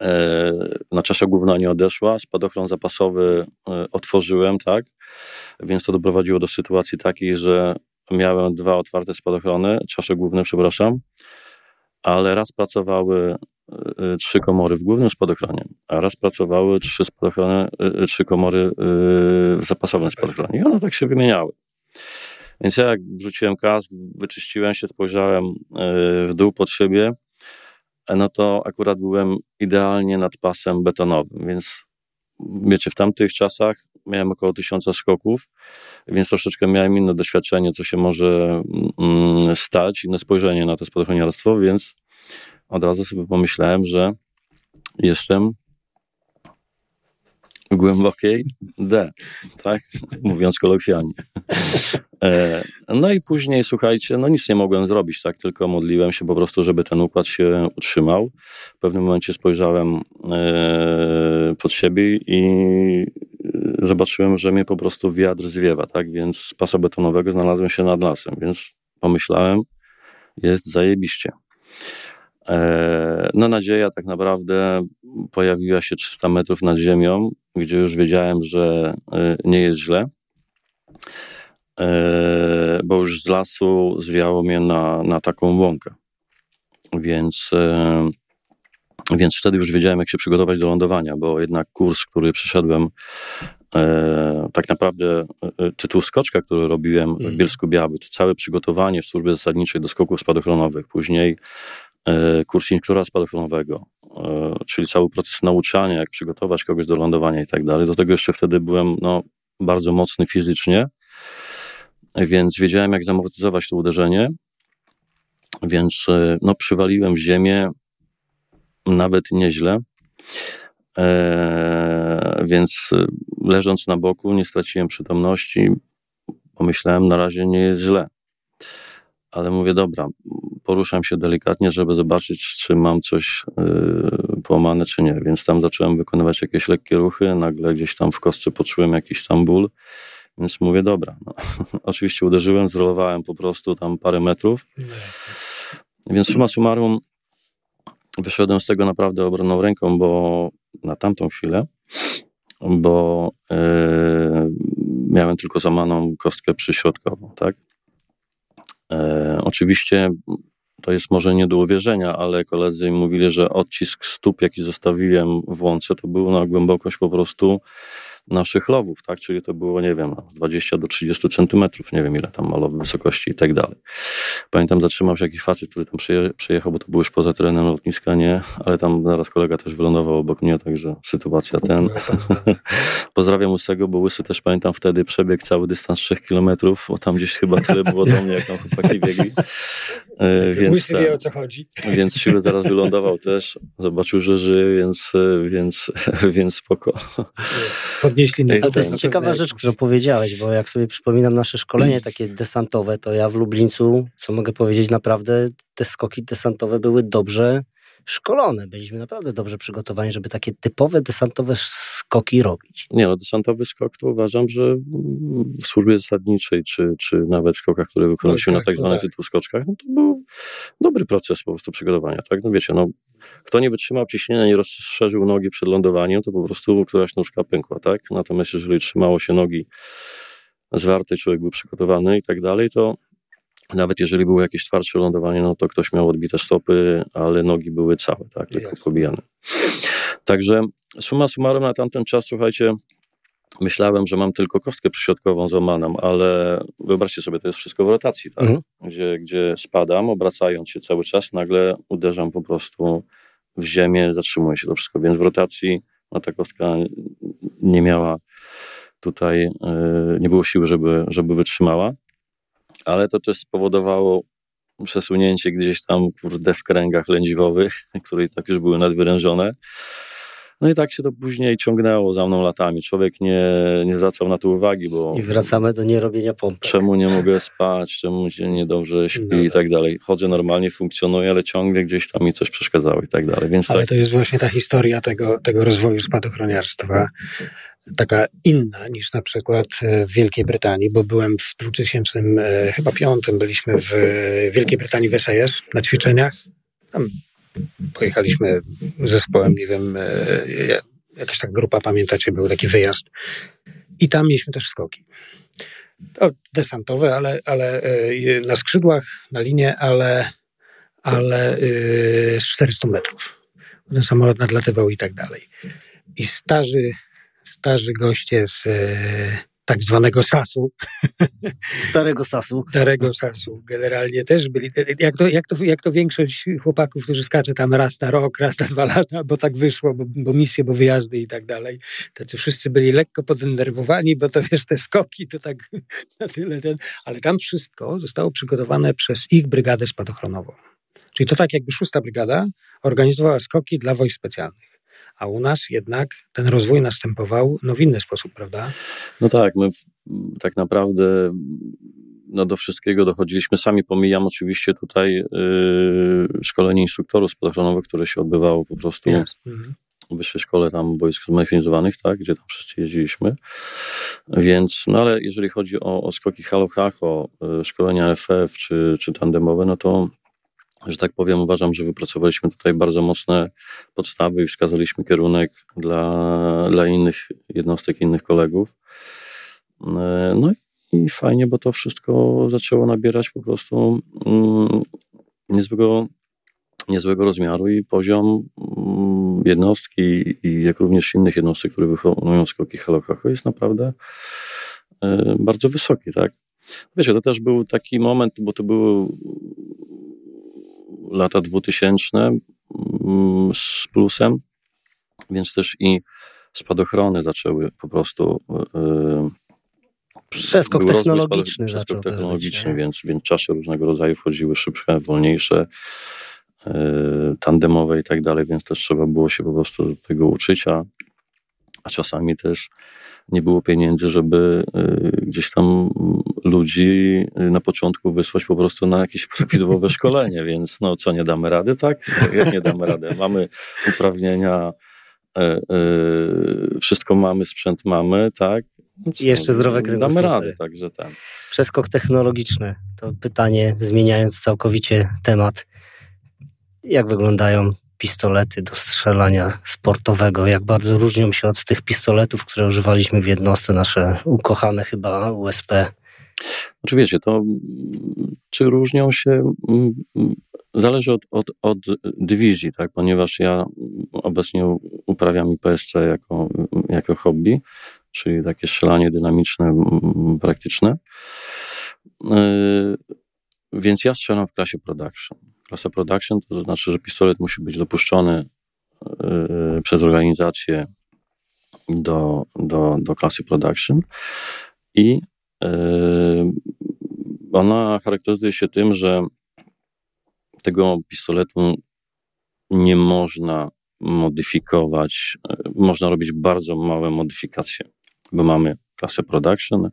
e, na czaszę główna nie odeszła, spadochron zapasowy e, otworzyłem, tak? Więc to doprowadziło do sytuacji takiej, że miałem dwa otwarte spadochrony, czasze główne, przepraszam, ale raz pracowały trzy komory w głównym spadochronie, a raz pracowały trzy, spadochrony, trzy komory w zapasowym spadochronie. I one tak się wymieniały. Więc ja jak wrzuciłem kask, wyczyściłem się, spojrzałem e, w dół pod siebie, e, no to akurat byłem idealnie nad pasem betonowym, więc wiecie, w tamtych czasach miałem około tysiąca skoków, więc troszeczkę miałem inne doświadczenie, co się może mm, stać, inne spojrzenie na to spadochroniarstwo, więc od razu sobie pomyślałem, że jestem w głębokiej D, tak? Mówiąc kolokwialnie. E, no i później, słuchajcie, no nic nie mogłem zrobić, tak? Tylko modliłem się po prostu, żeby ten układ się utrzymał. W pewnym momencie spojrzałem e, pod siebie i zobaczyłem, że mnie po prostu wiatr zwiewa, tak? Więc z pasa betonowego znalazłem się nad lasem, więc pomyślałem, jest zajebiście. E, no nadzieja tak naprawdę pojawiła się 300 metrów nad ziemią, gdzie już wiedziałem, że e, nie jest źle, e, bo już z lasu zwiało mnie na, na taką łąkę. Więc, więc wtedy już wiedziałem, jak się przygotować do lądowania, bo jednak kurs, który przeszedłem, tak naprawdę tytuł skoczka, który robiłem w mhm. Bielsku Biały, to całe przygotowanie w służbie zasadniczej do skoków spadochronowych, później E, kurs instruktora spadochronowego, e, czyli cały proces nauczania, jak przygotować kogoś do lądowania i tak dalej. Do tego jeszcze wtedy byłem no, bardzo mocny fizycznie, więc wiedziałem, jak zamortyzować to uderzenie, więc e, no, przywaliłem w ziemię nawet nieźle. Więc leżąc na boku, nie straciłem przytomności. Pomyślałem, na razie nie jest źle. Ale mówię, dobra, poruszam się delikatnie, żeby zobaczyć, czy mam coś yy, połamane, czy nie. Więc tam zacząłem wykonywać jakieś lekkie ruchy, nagle gdzieś tam w kostce poczułem jakiś tam ból, więc mówię, dobra. No. <laughs> Oczywiście uderzyłem, zrolowałem po prostu tam parę metrów. Więc suma summarum wyszedłem z tego naprawdę obronną ręką, bo na tamtą chwilę, bo yy, miałem tylko zamaną kostkę przyśrodkową, tak? E, oczywiście to jest może nie do uwierzenia, ale koledzy mówili, że odcisk stóp, jaki zostawiłem w łące, to był na głębokość po prostu naszych lowów, tak? Czyli to było, nie wiem, 20 do 30 centymetrów, nie wiem ile tam ma lowy wysokości i tak dalej. Pamiętam, zatrzymał się jakiś facet, który tam przyjechał, bo to było już poza terenem lotniska, nie? Ale tam zaraz kolega też wylądował obok mnie, także sytuacja ten. <laughs> Pozdrawiam Łysego, bo Łysy też pamiętam wtedy przebiegł cały dystans 3 kilometrów, bo tam gdzieś chyba tyle było do mnie, jak tam chłopaki biegli. E, więc, Łysy wie o co chodzi. Więc siły zaraz wylądował też, zobaczył, że żyje, więc, e, więc, <laughs> więc spoko. Podnieśli na to. To jest ciekawa rzecz, którą powiedziałeś, bo jak sobie przypominam nasze szkolenie takie desantowe, to ja w Lublińcu, co mogę powiedzieć, naprawdę te skoki desantowe były dobrze szkolone. Byliśmy naprawdę dobrze przygotowani, żeby takie typowe desantowe skoki robić. Nie, no desantowy skok to uważam, że w służbie zasadniczej, czy, czy nawet skokach, które wykonaliśmy no, tak, na tak zwanych no tak. skoczkach, no to był dobry proces po prostu przygotowania, tak? No wiecie, no kto nie wytrzymał ciśnienia, nie rozszerzył nogi przed lądowaniem, to po prostu któraś nóżka pękła, tak? Natomiast jeżeli trzymało się nogi zwarte, człowiek był przygotowany i tak dalej, to nawet jeżeli było jakieś twardsze lądowanie, no to ktoś miał odbite stopy, ale nogi były całe, tak, tylko pobijane. Także suma summarum na tamten czas, słuchajcie, myślałem, że mam tylko kostkę przyśrodkową złamaną, ale wyobraźcie sobie, to jest wszystko w rotacji, tak? Mhm. Gdzie, gdzie spadam, obracając się cały czas, nagle uderzam po prostu w ziemię, zatrzymuje się to wszystko, więc w rotacji no, ta kostka nie miała tutaj, yy, nie było siły, żeby, żeby wytrzymała ale to też spowodowało przesunięcie gdzieś tam, kurde, w kręgach lędźwowych, które i tak już były nadwyrężone. No i tak się to później ciągnęło za mną latami. Człowiek nie, nie zwracał na to uwagi, bo... I wracamy do nierobienia pompek. Czemu nie mogę spać, czemu się niedobrze śpi no i tak. tak dalej. Chodzę normalnie, funkcjonuję, ale ciągle gdzieś tam mi coś przeszkadzało i tak dalej. Więc ale tak... to jest właśnie ta historia tego, tego rozwoju spadochroniarstwa, taka inna niż na przykład e, w Wielkiej Brytanii, bo byłem w 2000, e, chyba piątym, byliśmy w Wielkiej Brytanii w SAS na ćwiczeniach. Tam pojechaliśmy zespołem, nie wiem, e, jakaś tak grupa, pamiętacie, był taki wyjazd. I tam mieliśmy też skoki. To desantowe, ale, ale na skrzydłach, na linie, ale, ale z 400 metrów. Ten samolot nadlatywał i tak dalej. I starzy starzy goście z e, tak zwanego Sasu. <laughs> Starego Sasu. Starego Sasu. Generalnie też byli, jak to, jak, to, jak to większość chłopaków, którzy skacze tam raz na rok, raz na dwa lata, bo tak wyszło, bo, bo misje, bo wyjazdy i tak dalej. Tacy wszyscy byli lekko podenerwowani, bo to wiesz, te skoki to tak <laughs> na tyle ten, ale tam wszystko zostało przygotowane przez ich brygadę spadochronową. Czyli to tak jakby szósta brygada organizowała skoki dla wojsk specjalnych a u nas jednak ten rozwój następował no, w inny sposób, prawda? No tak, my tak naprawdę no, do wszystkiego dochodziliśmy. Sami pomijam oczywiście tutaj yy, szkolenie instruktorów spadochronowych, które się odbywało po prostu yes. mhm. w Wyższej Szkole tam Wojsk Zmechanizowanych, tak, gdzie tam wszyscy jeździliśmy. Więc, no ale jeżeli chodzi o, o skoki halo-hach, o y, szkolenia FF czy, czy tandemowe, no to że tak powiem, uważam, że wypracowaliśmy tutaj bardzo mocne podstawy i wskazaliśmy kierunek dla, dla innych jednostek, innych kolegów. E, no i fajnie, bo to wszystko zaczęło nabierać po prostu mm, niezłego, niezłego rozmiaru i poziom mm, jednostki i jak również innych jednostek, które wykonują skoki halokacho jest naprawdę e, bardzo wysoki, tak? Wiecie, to też był taki moment, bo to były lata 2000 mm, z plusem, więc też i spadochrony zaczęły po prostu. Yy, przeskok technologiczny. Przeskok technologiczny, więc, więc czasze różnego rodzaju wchodziły szybsze, wolniejsze, yy, tandemowe i tak dalej, więc też trzeba było się po prostu tego uczyć, a, a czasami też nie było pieniędzy, żeby y, gdzieś tam ludzi y, na początku wysłać po prostu na jakieś <laughs> prawidłowe szkolenie, więc no co, nie damy rady, tak? Jak nie damy rady? Mamy uprawnienia, e, e, wszystko mamy, sprzęt mamy, tak? No I jeszcze zdrowe kręgosłupy. Damy rady, także ten. Przeskok technologiczny, to pytanie zmieniając całkowicie temat. Jak wyglądają pistolety do strzelania sportowego, jak bardzo różnią się od tych pistoletów, które używaliśmy w jednostce, nasze ukochane chyba USP. Oczywiście, to czy różnią się, zależy od, od, od dywizji, tak? ponieważ ja obecnie uprawiam IPSC jako, jako hobby, czyli takie strzelanie dynamiczne, praktyczne. Więc ja strzelam w klasie production. Klasa production to znaczy, że pistolet musi być dopuszczony przez organizację do, do, do klasy production. I ona charakteryzuje się tym, że tego pistoletu nie można modyfikować, e, można robić bardzo małe modyfikacje, bo mamy klasę production,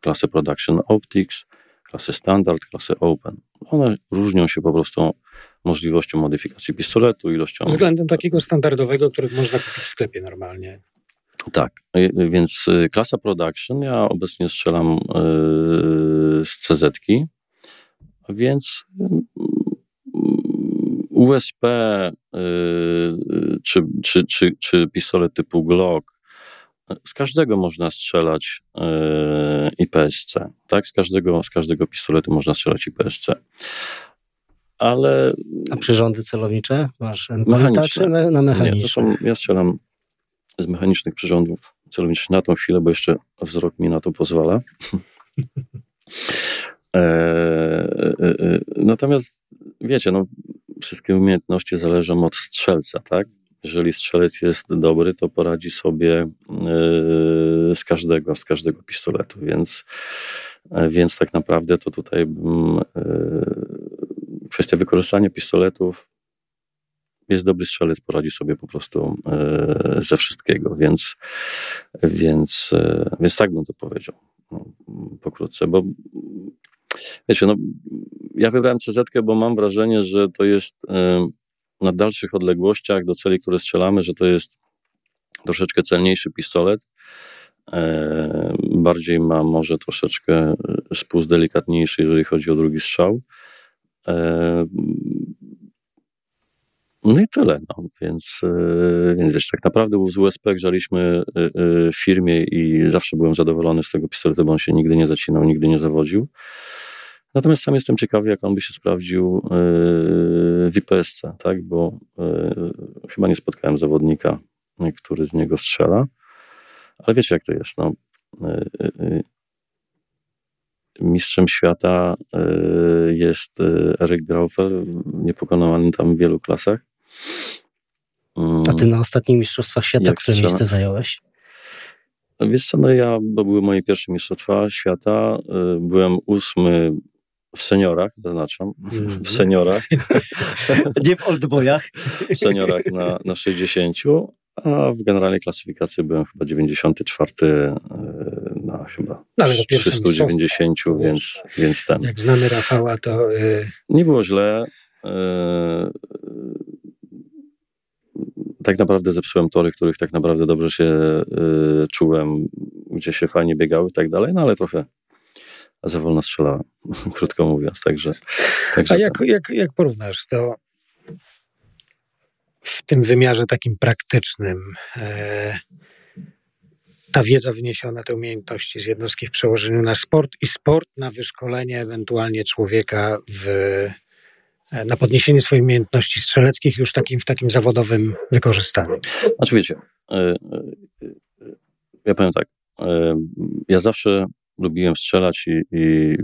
klasę production optics, klasę standard, klasę open. One różnią się po prostu możliwością modyfikacji pistoletu, ilością... Względem takiego standardowego, który można kupić w sklepie normalnie. Tak, e, więc e, klasa production, ja obecnie strzelam z CZ-ki, więc USP y, czy, czy, czy, czy pistolet typu Glock, z każdego można strzelać y, IPSC, tak? Z każdego, z każdego pistoletu można strzelać IPSC. Ale... A przyrządy celownicze masz mechaniczne czy na mechaniczne? Nie, to są, ja strzelam z mechanicznych przyrządów celowniczych na tą chwilę, bo jeszcze wzrok mi na to pozwala. <laughs> E, e, e, natomiast wiecie, no, wszystkie umiejętności zależą od strzelca, tak? Jeżeli strzelec jest dobry, to poradzi sobie z każdego, z każdego pistoletu, więc, więc tak naprawdę to tutaj kwestia wykorzystania pistoletów. Jest dobry strzelec, poradzi sobie po prostu ze wszystkiego, więc, więc, więc tak bym to powiedział no, pokrótce, bo Wiecie, no, ja wybrałem CZ, bo mam wrażenie, że to jest na dalszych odległościach do celi, które strzelamy, że to jest troszeczkę celniejszy pistolet. E, bardziej ma może troszeczkę e, spust delikatniejszy, jeżeli chodzi o drugi strzał. E, no i tyle. No. Więc, więc wiesz, tak naprawdę z USP grzaliśmy w firmie i zawsze byłem zadowolony z tego pistoletu, bo on się nigdy nie zacinał, nigdy nie zawodził. Natomiast sam jestem ciekawy, jak on by się sprawdził e, w IPSC, tak? bo e, chyba nie spotkałem zawodnika, który z niego strzela. Ale wiecie, jak to jest. No, mistrzem świata jest Erik Draufel, niepokonany tam w wielu klasach. A ty na ostatnich Mistrzostwach Świata, które miejsce zająłeś? Wiesz co, no ja, bo były moje pierwsze Mistrzostwa Świata, byłem ósmy w seniorach, zaznaczam, mm. w seniorach. <laughs> Nie w oldboyach. W seniorach na, na 60, a w generalnej klasyfikacji byłem chyba 94 e, na chyba no, 390, więc, więc ten. Jak znamy Rafała, to... Yy... Nie było źle. Yy, tak naprawdę zepsułem tory, których tak naprawdę dobrze się czułem, gdzie się fajnie biegały i tak dalej, no ale trochę za wolno strzelałem, <laughs> krótko mówiąc. Także, także A jak, jak, jak porównasz to w tym wymiarze takim praktycznym, e, ta wiedza wyniesiona, te umiejętności z jednostki w przełożeniu na sport i sport na wyszkolenie ewentualnie człowieka w, e, na podniesienie swoich umiejętności strzeleckich już takim, w takim zawodowym wykorzystaniu? Znaczy wiecie, e, e, ja powiem tak, ja zawsze lubiłem strzelać i, i,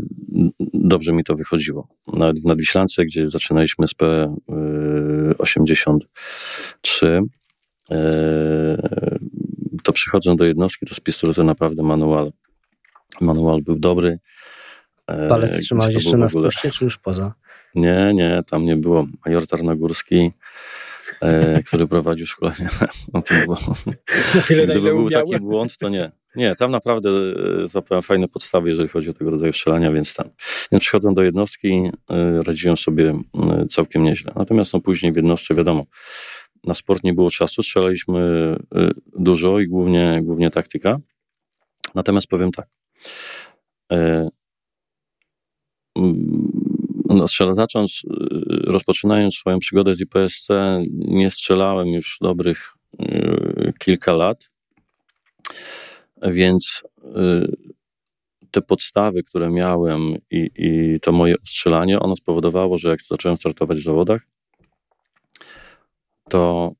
dobrze mi to wychodziło. Nawet w Nadwiślance, gdzie zaczynaliśmy z P83, e, to przychodząc do jednostki, to z pistoletu naprawdę manual, manual był dobry. E, Palec trzymałeś jeszcze na spuście, czy już poza? Nie, nie, tam nie było. Major Tarnogórski, e, który prowadził szkolenie. <laughs> No to było. Tyle, Gdyby był taki błąd, to nie. Nie, tam naprawdę e, złapałem fajne podstawy, jeżeli chodzi o tego rodzaju strzelania, więc tam. Więc przychodząc do jednostki, e, radziłem sobie e, całkiem nieźle. Natomiast no, później w jednostce, wiadomo, na sport nie było czasu, strzelaliśmy dużo i głównie, głównie taktyka. Natomiast powiem tak. No, rozpoczynając swoją przygodę z IPSC, nie strzelałem już dobrych kilka lat. Więc y, te podstawy, które miałem i, i to moje strzelanie, ono spowodowało, że jak zacząłem startować w zawodach, to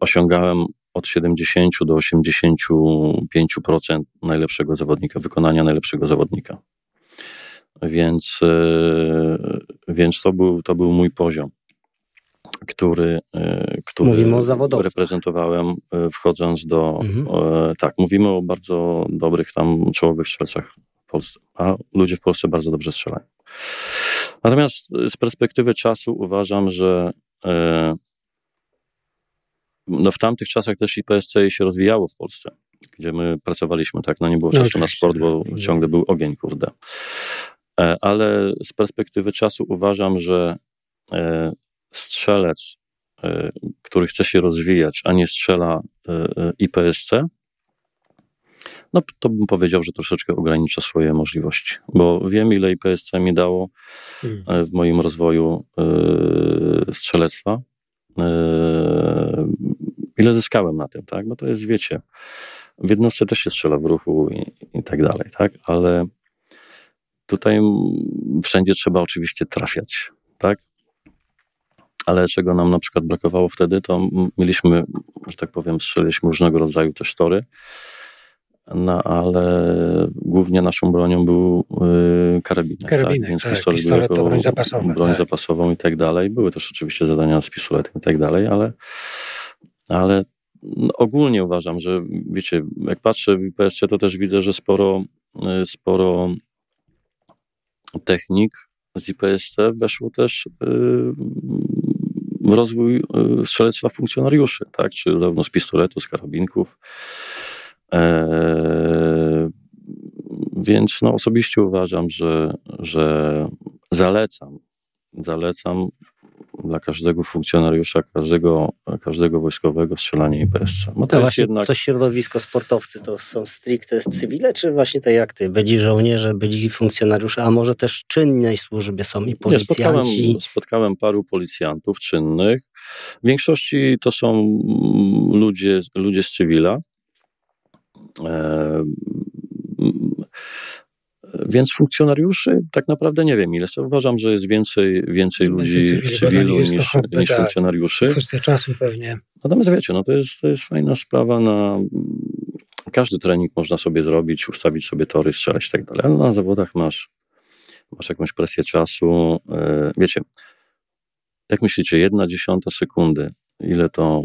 osiągałem od 70 do 85% najlepszego zawodnika, wykonania najlepszego zawodnika. Więc, e, więc to, był, to był mój poziom, który, e, który Mówimy o zawodowcach. reprezentowałem e, wchodząc do. Mhm. Tak, mówimy o bardzo dobrych tam czołowych strzelcach w Polsce, a ludzie w Polsce bardzo dobrze strzelają. Natomiast z perspektywy czasu uważam, że no w tamtych czasach też IPSC się rozwijało w Polsce, gdzie my pracowaliśmy, tak, no nie było No czasu na sport, bo ciągle był ogień, kurde. E, Ale z perspektywy czasu uważam, że e, strzelec, e, który chce się rozwijać, a nie strzela IPSC, no to bym powiedział, że troszeczkę ogranicza swoje możliwości, bo wiem, ile IPSC mi dało Mm. e, w moim rozwoju strzelectwa. Ile zyskałem na tym, tak? Bo to jest, wiecie, w jednostce też się strzela w ruchu i, i tak dalej, tak? Ale tutaj wszędzie trzeba oczywiście trafiać, tak? Ale czego nam na przykład brakowało wtedy, to mieliśmy, że tak powiem, strzeliliśmy różnego rodzaju też tory, no ale głównie naszą bronią był y, karabinek. Karabinek, tak? Więc tak, pistolet, pistolet był jako broń zapasowa, Broń tak. zapasową i tak dalej. Były też oczywiście zadania z pistoletem i tak dalej, ale, ale no, ogólnie uważam, że wiecie, jak patrzę w IPSC, to też widzę, że sporo, y, sporo technik z IPSC weszło też y, w rozwój y, strzelectwa funkcjonariuszy, tak? Czy zarówno z pistoletu, z karabinków. E, więc no, osobiście uważam, że, że zalecam, zalecam dla każdego funkcjonariusza, każdego, każdego wojskowego strzelanie IPSC. No to To właśnie jednak... to środowisko sportowcy to są stricte cywile, czy właśnie tak jak ty, byli żołnierze, byli funkcjonariusze, a może też czynnej służbie są i Nie, spotkałem, policjanci? spotkałem paru policjantów czynnych. W większości to są ludzie, ludzie z cywila. Więc funkcjonariuszy tak naprawdę nie wiem ile. Uważam, że jest więcej, więcej ludzi w cywilu niż, niż funkcjonariuszy. Kwestia czasu pewnie. Natomiast wiecie, no to jest, to jest fajna sprawa na każdy trening można sobie zrobić, ustawić sobie tory, strzelać i tak dalej, ale na zawodach masz, masz jakąś presję czasu. e, Wiecie, jak myślicie, jedna dziesiąta sekundy, ile to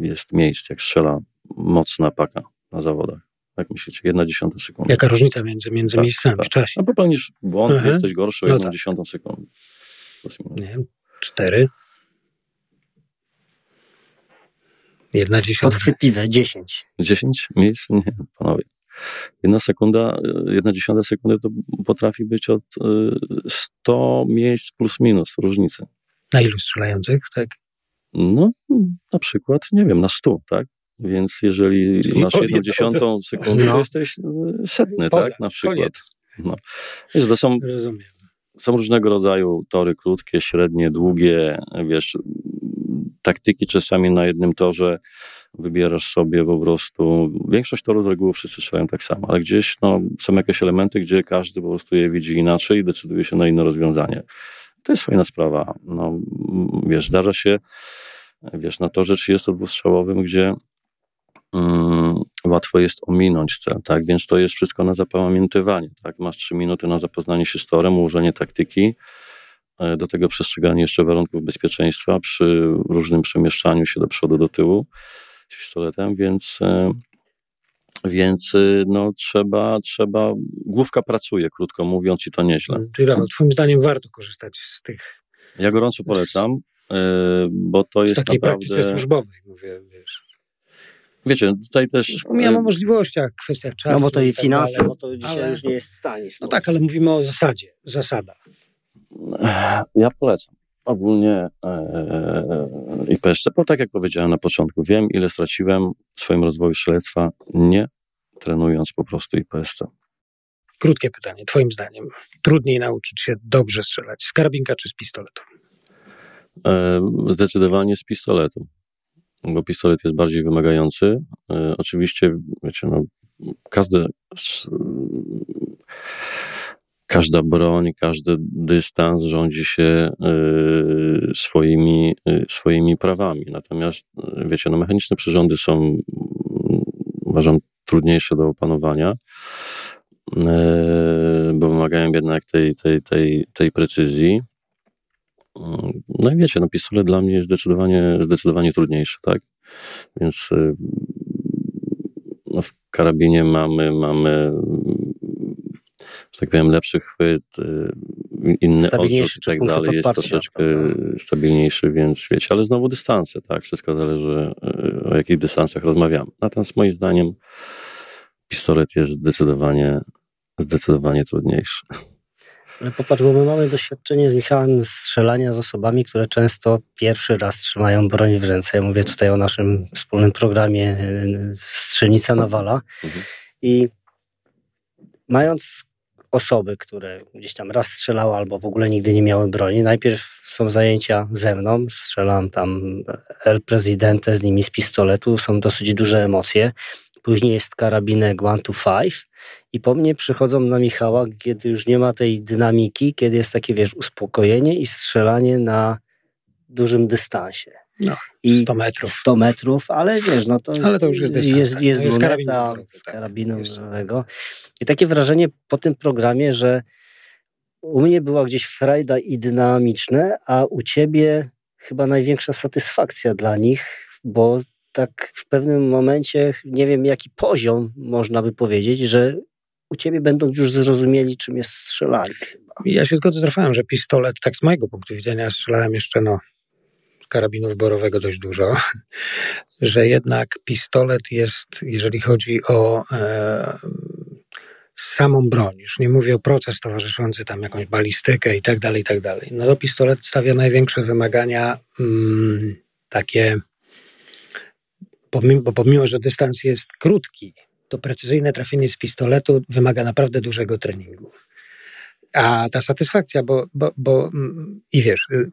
jest miejsc, jak strzela mocna paka na zawodach? Jak myślicie, jedna dziesiąta sekundy? Jaka różnica między, między Tak, miejscami tak. w czasie? No popełnisz błąd, Mhm. jesteś gorszy o No jedną tak. dziesiątą sekundy. Nie wiem, cztery. Jedna dziesiąta. Podchwytliwe, 10. 10 miejsc? Nie, panowie. Jedna sekunda, y, jedna dziesiąta sekundy to potrafi być od y, 100 miejsc plus minus różnicy. Na ilu strzelających, tak? No, na przykład, nie wiem, na 100, tak? Więc jeżeli masz jedną dziesiątą sekundy, to No. jesteś y, setny, Poza, tak? Na przykład. No. Wiesz, to są, Rozumiem. są różnego rodzaju tory, krótkie, średnie, długie, wiesz, taktyki czasami na jednym torze wybierasz sobie po prostu, większość torów z reguły wszyscy strzelają tak samo, ale gdzieś no, są jakieś elementy, gdzie każdy po prostu je widzi inaczej i decyduje się na inne rozwiązanie. To jest fajna sprawa. No, wiesz, zdarza się, wiesz, na torze 32-strzałowym, gdzie mm, łatwo jest ominąć cel, tak? Więc to jest wszystko na zapamiętywanie, tak? Masz trzy minuty na zapoznanie się z torem, ułożenie taktyki, e, do tego przestrzeganie jeszcze warunków bezpieczeństwa przy różnym przemieszczaniu się do przodu, do tyłu z pistoletem, więc, e, więc e, no, trzeba, trzeba, główka pracuje, krótko mówiąc, i to nieźle. Czyli Rafał, twoim zdaniem warto korzystać z tych, Ja gorąco polecam, bo to w jest takiej naprawdę... praktyce służbowej, mówię, wiesz. Wiecie, tutaj też... Już pomijam e, o możliwościach, kwestiach czasu. No bo to i tak finanse, bo to dzisiaj ale- już nie jest tani. No tak, ale mówimy o zasadzie, zasada. Ja polecam. Ogólnie e, IPSC, bo tak jak powiedziałem na początku, wiem ile straciłem w swoim rozwoju strzelectwa, nie trenując po prostu IPSC. Krótkie pytanie, twoim zdaniem. Trudniej nauczyć się dobrze strzelać z karabinka czy z pistoletu? E, Zdecydowanie z pistoletu, bo pistolet jest bardziej wymagający. E, Oczywiście, wiecie, no, każdy, s- każda broń, każdy dystans rządzi się y, swoimi, y, swoimi prawami. Natomiast, wiecie, no, mechaniczne przyrządy są, uważam, trudniejsze do opanowania, bo wymagają jednak tej, tej, tej, tej precyzji. No i wiecie, no pistolet dla mnie jest zdecydowanie, zdecydowanie trudniejszy, tak? Więc no w karabinie mamy, mamy że tak powiem, lepszy chwyt, y, inny odrzut i tak dalej, jest troszeczkę prawda? stabilniejszy, więc wiecie, ale znowu dystanse, tak, wszystko zależy y, o jakich dystansach rozmawiamy. Natomiast moim zdaniem pistolet jest zdecydowanie, zdecydowanie trudniejszy. Ale popatrz, bo my mamy doświadczenie z Michałem strzelania z osobami, które często pierwszy raz trzymają broń w ręce. Ja mówię tutaj o naszym wspólnym programie y, Strzelnica Nawala. Mhm. I mając osoby, które gdzieś tam raz strzelały albo w ogóle nigdy nie miały broni. Najpierw są zajęcia ze mną, strzelam tam El Presidente z nimi z pistoletu, są dosyć duże emocje. Później jest karabinek one to five i po mnie przychodzą na Michała, kiedy już nie ma tej dynamiki, kiedy jest takie, wiesz, uspokojenie i strzelanie na dużym dystansie. No, I 100 metrów. 100 metrów, ale wiesz, no to jest, ale to już jest, dystans, jest, jest, no, jest luneta z karabinu tak, I takie wrażenie po tym programie, że u mnie była gdzieś frajda i dynamiczne, a u ciebie chyba największa satysfakcja dla nich, bo tak w pewnym momencie, nie wiem jaki poziom można by powiedzieć, że u ciebie będą już zrozumieli, czym jest strzelanie. Ja się zgodzę z że pistolet, tak z mojego punktu widzenia, strzelałem jeszcze no, karabinów borowego dość dużo, <laughs> że jednak pistolet jest, jeżeli chodzi o e, samą broń, już nie mówię o proces towarzyszący tam jakąś balistykę i tak dalej, i tak dalej, no to pistolet stawia największe wymagania mm, takie, pomimo, bo pomimo, że dystans jest krótki, to precyzyjne trafienie z pistoletu wymaga naprawdę dużego treningu. A ta satysfakcja, bo, bo, bo mm, i wiesz, y,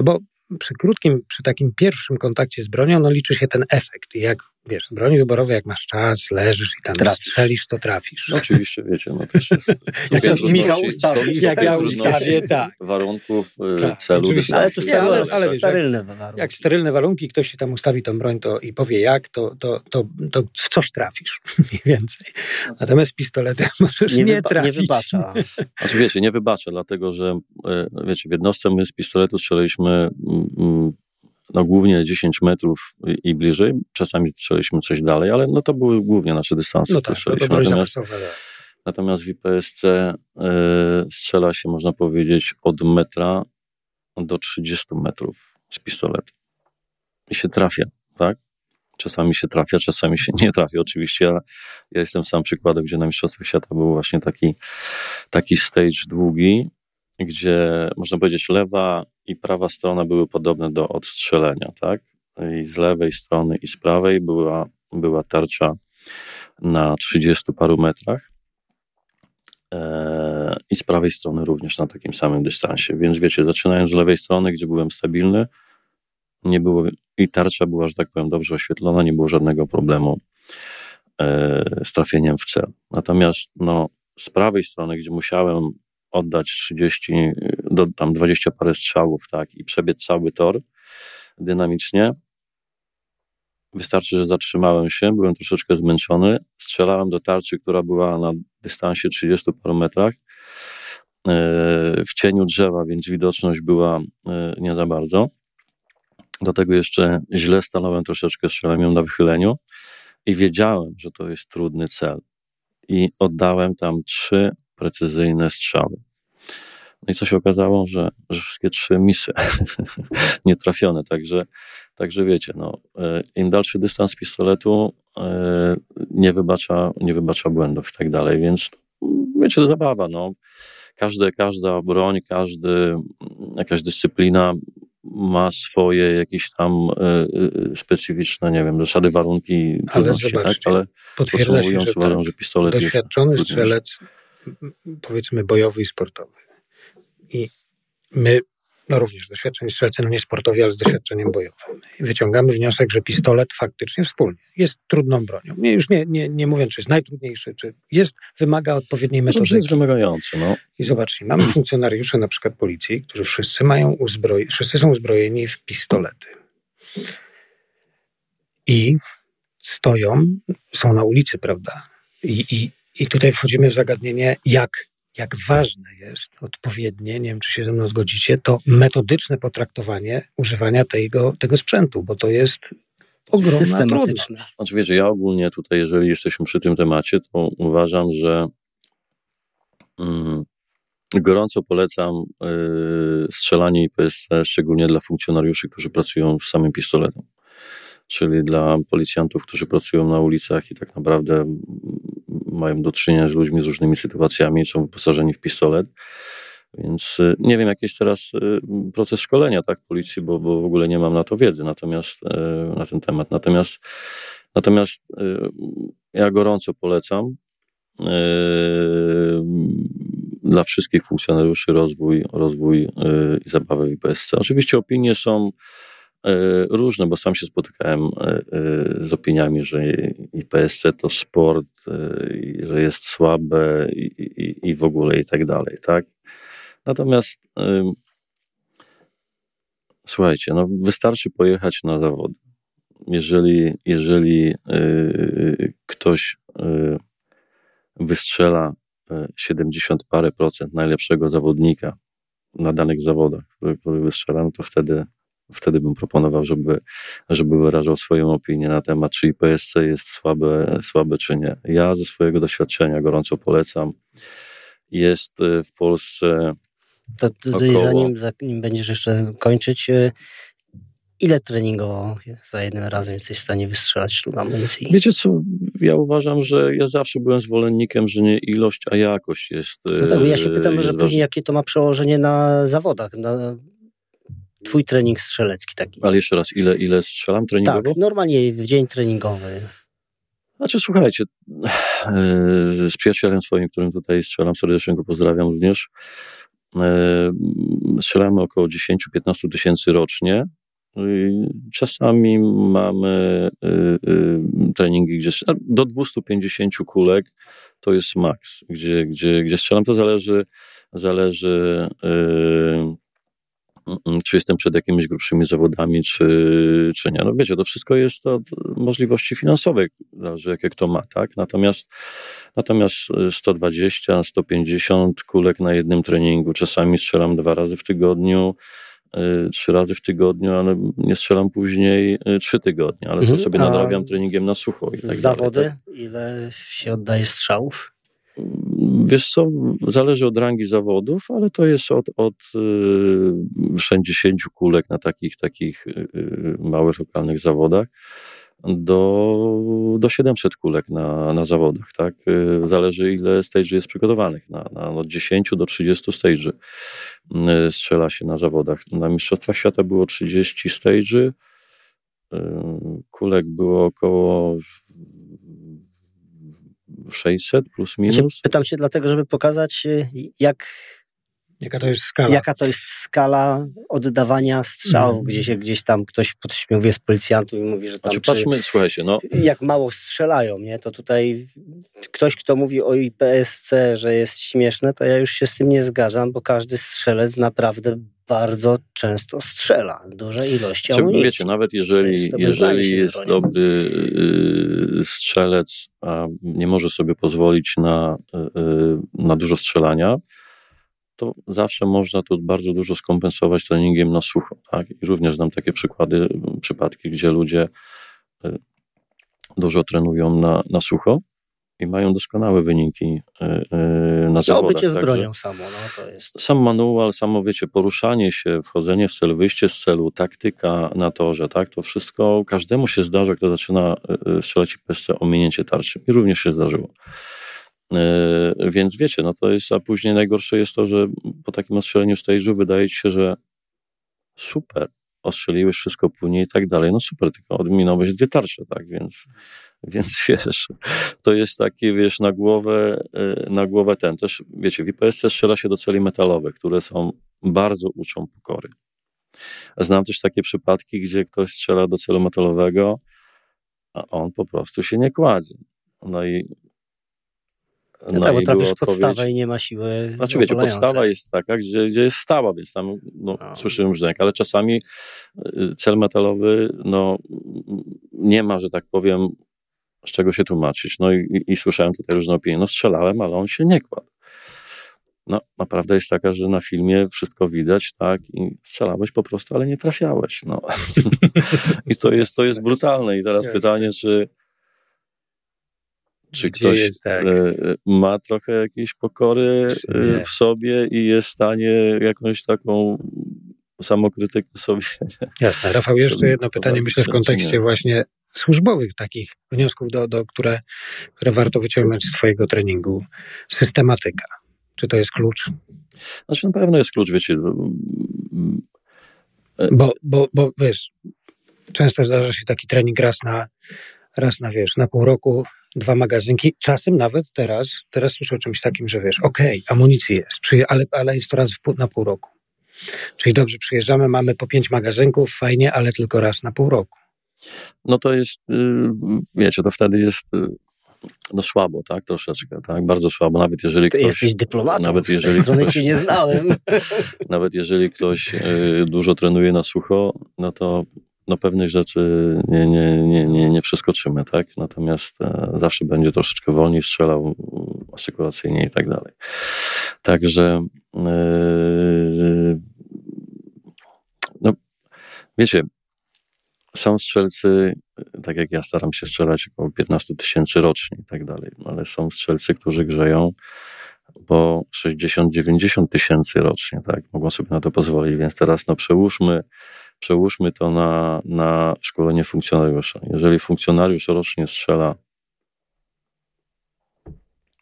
no bo przy krótkim, przy takim pierwszym kontakcie z bronią, no liczy się ten efekt. Jak, wiesz, broni wyborowej, jak masz czas, leżysz i tam trafisz. strzelisz, to trafisz. No, oczywiście, wiecie, no też <laughs> jest... jak to Michał ustawi, jak ja ustawię, tak. Warunków, y, tak, celu. Oczywiście, ale to sterylne, ale, ale, sterylne warunki. Jak sterylne warunki, ktoś ci tam ustawi tą broń to, i powie jak, to, to, to, to w coś trafisz, <laughs> mniej więcej. Natomiast pistoletem <laughs> możesz nie, nie trafić. Nie wybacza. Znaczy wiecie, nie wybacza, dlatego że y, wiecie, w jednostce my z pistoletu strzelaliśmy no głównie 10 metrów i bliżej, czasami strzeliśmy coś dalej, ale no to były głównie nasze dystanse, no tak, no to natomiast, tak. natomiast w IPSC y, strzela się, można powiedzieć, od metra do 30 metrów z pistoletu. I się trafia, tak? Czasami się trafia, czasami się nie trafia oczywiście, ale ja jestem sam przykładem, gdzie na Mistrzostwach Świata był właśnie taki, taki stage długi, gdzie można powiedzieć lewa i prawa strona były podobne do odstrzelenia, tak? I z lewej strony i z prawej była, była tarcza na 30 paru metrach e, i z prawej strony również na takim samym dystansie. Więc wiecie, zaczynając z lewej strony, gdzie byłem stabilny, nie było, i tarcza była, że tak powiem, dobrze oświetlona, nie było żadnego problemu e, z trafieniem w cel. Natomiast no, z prawej strony, gdzie musiałem oddać 30, do, tam 20 parę strzałów, tak, i przebiec cały tor dynamicznie. Wystarczy, że zatrzymałem się, byłem troszeczkę zmęczony, strzelałem do tarczy, która była na dystansie 30 paru metrach, e, w cieniu drzewa, więc widoczność była e, nie za bardzo. Do tego jeszcze źle stanąłem troszeczkę, strzelałem ją na wychyleniu i wiedziałem, że to jest trudny cel. I oddałem tam trzy precyzyjne strzały. No i co się okazało, że, że wszystkie trzy misy <laughs> nie trafione, także, także wiecie, no, e, im dalszy dystans pistoletu, e, nie wybacza, nie wybacza błędów i tak dalej, więc wiecie, to zabawa, no. Każde, każda broń, każdy, jakaś dyscyplina ma swoje jakieś tam y, specyficzne, nie wiem, zasady, warunki, ale tak? ale potwierdza się, że, uważam, tak, że pistolet doświadczony jest strzelec powiedzmy bojowy i sportowy. I my no również doświadczeni strzelcy, no nie sportowi, ale z doświadczeniem bojowym. Wyciągamy wniosek, że pistolet faktycznie wspólnie jest trudną bronią. Nie, już nie, nie, nie mówiąc, czy jest najtrudniejszy, czy jest, wymaga odpowiedniej metody. jest wymagający, no. I zobaczcie, mamy funkcjonariuszy na przykład policji, którzy wszyscy mają uzbroj... wszyscy są uzbrojeni w pistolety. I stoją, są na ulicy, prawda? I, i, i tutaj wchodzimy w zagadnienie, jak jak ważne jest odpowiednie, nie wiem czy się ze mną zgodzicie, to metodyczne potraktowanie używania tego, tego sprzętu, bo to jest ogromna trudność. Znaczy wiecie, ja ogólnie tutaj, jeżeli jesteśmy przy tym temacie, to uważam, że mm, gorąco polecam y, strzelanie IPSC, szczególnie dla funkcjonariuszy, którzy pracują z samym pistoletem czyli dla policjantów, którzy pracują na ulicach i tak naprawdę mają do czynienia z ludźmi z różnymi sytuacjami, są wyposażeni w pistolet. Więc y, nie wiem, jaki jest teraz y, proces szkolenia tak, policji, bo, bo w ogóle nie mam na to wiedzy natomiast, y, na ten temat. Natomiast, natomiast ja gorąco polecam dla wszystkich funkcjonariuszy rozwój, rozwój i zabawę IPSC. Oczywiście opinie są różne, bo sam się spotykałem e, e, z opiniami, że IPSC to sport, że jest słabe i w ogóle i tak dalej, tak? Natomiast słuchajcie, no wystarczy pojechać na zawody. Jeżeli, jeżeli ktoś wystrzela 70 parę procent najlepszego zawodnika na danych zawodach, który, który wystrzela, no to wtedy wtedy bym proponował, żeby, żeby wyrażał swoją opinię na temat, czy IPSC jest słabe, słabe czy nie. Ja ze swojego doświadczenia gorąco polecam. Jest y, w Polsce. To, to, około... zanim, zanim będziesz jeszcze kończyć, y, ile treningowo za jednym razem jesteś w stanie wystrzelać sztuk amunicji? Wiecie co, ja uważam, że ja zawsze byłem zwolennikiem, że nie ilość, a jakość jest. No tak, ja się y, pytam, że później jakie to ma przełożenie na zawodach, na twój trening strzelecki taki. Ale jeszcze raz, ile, ile strzelam treningowo? Tak, normalnie w dzień treningowy. Znaczy, słuchajcie, e, z przyjacielem swoim, którym tutaj strzelam, serdecznie go pozdrawiam również, e, strzelamy około 10-15 tysięcy rocznie. Czasami mamy e, treningi, gdzie do 250 kulek to jest maks, gdzie, gdzie, gdzie strzelam. To zależy, zależy czy jestem przed jakimiś grubszymi zawodami, czy, czy nie. No wiecie, to wszystko jest od możliwości finansowej, zależy jakie kto ma, tak? Natomiast, natomiast 120, 150 kulek na jednym treningu, czasami strzelam dwa razy w tygodniu, y, trzy razy w tygodniu, ale nie strzelam później y, trzy tygodnie, ale to mhm. sobie nadrabiam treningiem na sucho. I tak zawody? Dalej, tak? Ile się oddaje strzałów? Wiesz co, zależy od rangi zawodów, ale to jest od, od 60 y, kulek na takich, takich y, y, małych lokalnych zawodach do, do 700 kulek na, na zawodach, tak? Zależy ile stage jest przygotowanych. Na, na od 10 do 30 stage strzela się na zawodach. Na Mistrzostwach Świata było 30 stage, kulek było około 600 plus minus. Pytam się dlatego, żeby pokazać, y, jak Jaka to jest skala? Jaka to jest skala oddawania strzałów, mm. gdzie się gdzieś tam ktoś podśmiewuje z policjantów i mówi, że tam... Znaczy, patrzmy, słuchajcie, no... Jak mało strzelają, nie? To tutaj ktoś, kto mówi o IPSC, że jest śmieszne, to ja już się z tym nie zgadzam, bo każdy strzelec naprawdę bardzo często strzela. Duże ilości amunicji. Wiecie, nawet jeżeli, jeżeli jest dobry yy, strzelec, a nie może sobie pozwolić na, yy, na dużo strzelania, to zawsze można to bardzo dużo skompensować treningiem na sucho. Tak? I również znam takie przykłady, przypadki, gdzie ludzie y, dużo trenują na, na sucho i mają doskonałe wyniki y, y, na zawodach. bycie z bronią samo, no to jest... Sam manual, samo wiecie, poruszanie się, wchodzenie w cel, wyjście z celu, taktyka na torze, tak, to wszystko każdemu się zdarza, kto zaczyna strzelać PSC, ominięcie tarczy. I również się zdarzyło. E, więc wiecie, no to jest, a później najgorsze jest to, że po takim ostrzeleniu stage'u wydaje ci się, że super, ostrzeliłeś wszystko płynie i tak dalej. No super, tylko odminąłeś dwie tarcze, tak, więc, <laughs> Więc wiesz, to jest takie, wiesz, na głowę, e, na głowę ten. Też, wiecie, w IPSC strzela się do celi metalowych, które są, bardzo uczą pokory. Znam też takie przypadki, gdzie ktoś strzela do celu metalowego, a on po prostu się nie kładzie. No i no, no tak, bo trafisz podstawę i nie ma siły. Znaczy, wiecie, podstawa jest taka, gdzie, gdzie jest stała, więc tam no, no. słyszymy brzdęk, ale czasami y, cel metalowy no, nie ma, że tak powiem, z czego się tłumaczyć. No i, i, słyszałem tutaj różne opinie. No strzelałem, ale on się nie kładł. No, naprawdę jest taka, że na filmie wszystko widać, tak, i strzelałeś po prostu, ale nie trafiałeś, no. <laughs> I to jest, to jest brutalne. I teraz pytanie, czy czy Gdzie ktoś jest, tak? E, ma trochę jakiejś pokory e, w sobie i jest w stanie jakąś taką samokrytykę sobie. <laughs> Jasne. Rafał, jeszcze jedno pytanie, myślę, w kontekście właśnie służbowych takich wniosków, do, do, które, które warto wyciągnąć z Twojego treningu. Systematyka. Czy to jest klucz? Znaczy, na pewno jest klucz, wiecie. Bo, bo, bo wiesz, często zdarza się taki trening raz na, raz na, wiesz, na pół roku, dwa magazynki, czasem nawet teraz, teraz słyszę o czymś takim, że wiesz, okej, okay, amunicji jest, ale, ale jest to raz pół, na pół roku. Czyli dobrze, przyjeżdżamy, mamy po pięć magazynków, fajnie, ale tylko raz na pół roku. No to jest, y, wiecie, to wtedy jest y, no słabo, tak, troszeczkę, tak, bardzo słabo, nawet jeżeli Ty ktoś... jesteś dyplomatą, nawet jeżeli z tej strony ktoś, cię nie znałem. <laughs> nawet jeżeli ktoś y, dużo trenuje na sucho, no to no pewnych rzeczy nie, nie, nie, nie, nie przeskoczymy, tak? Natomiast e, zawsze będzie troszeczkę wolniej strzelał, asykuracyjnie i tak dalej. Także e, no, wiecie, są strzelcy, tak jak ja staram się strzelać około 15 tysięcy rocznie i tak dalej, no, ale są strzelcy, którzy grzeją po 60-90 tysięcy rocznie, tak? Mogą sobie na to pozwolić, więc teraz no przełóżmy przełóżmy to na, na szkolenie funkcjonariusza. Jeżeli funkcjonariusz rocznie strzela,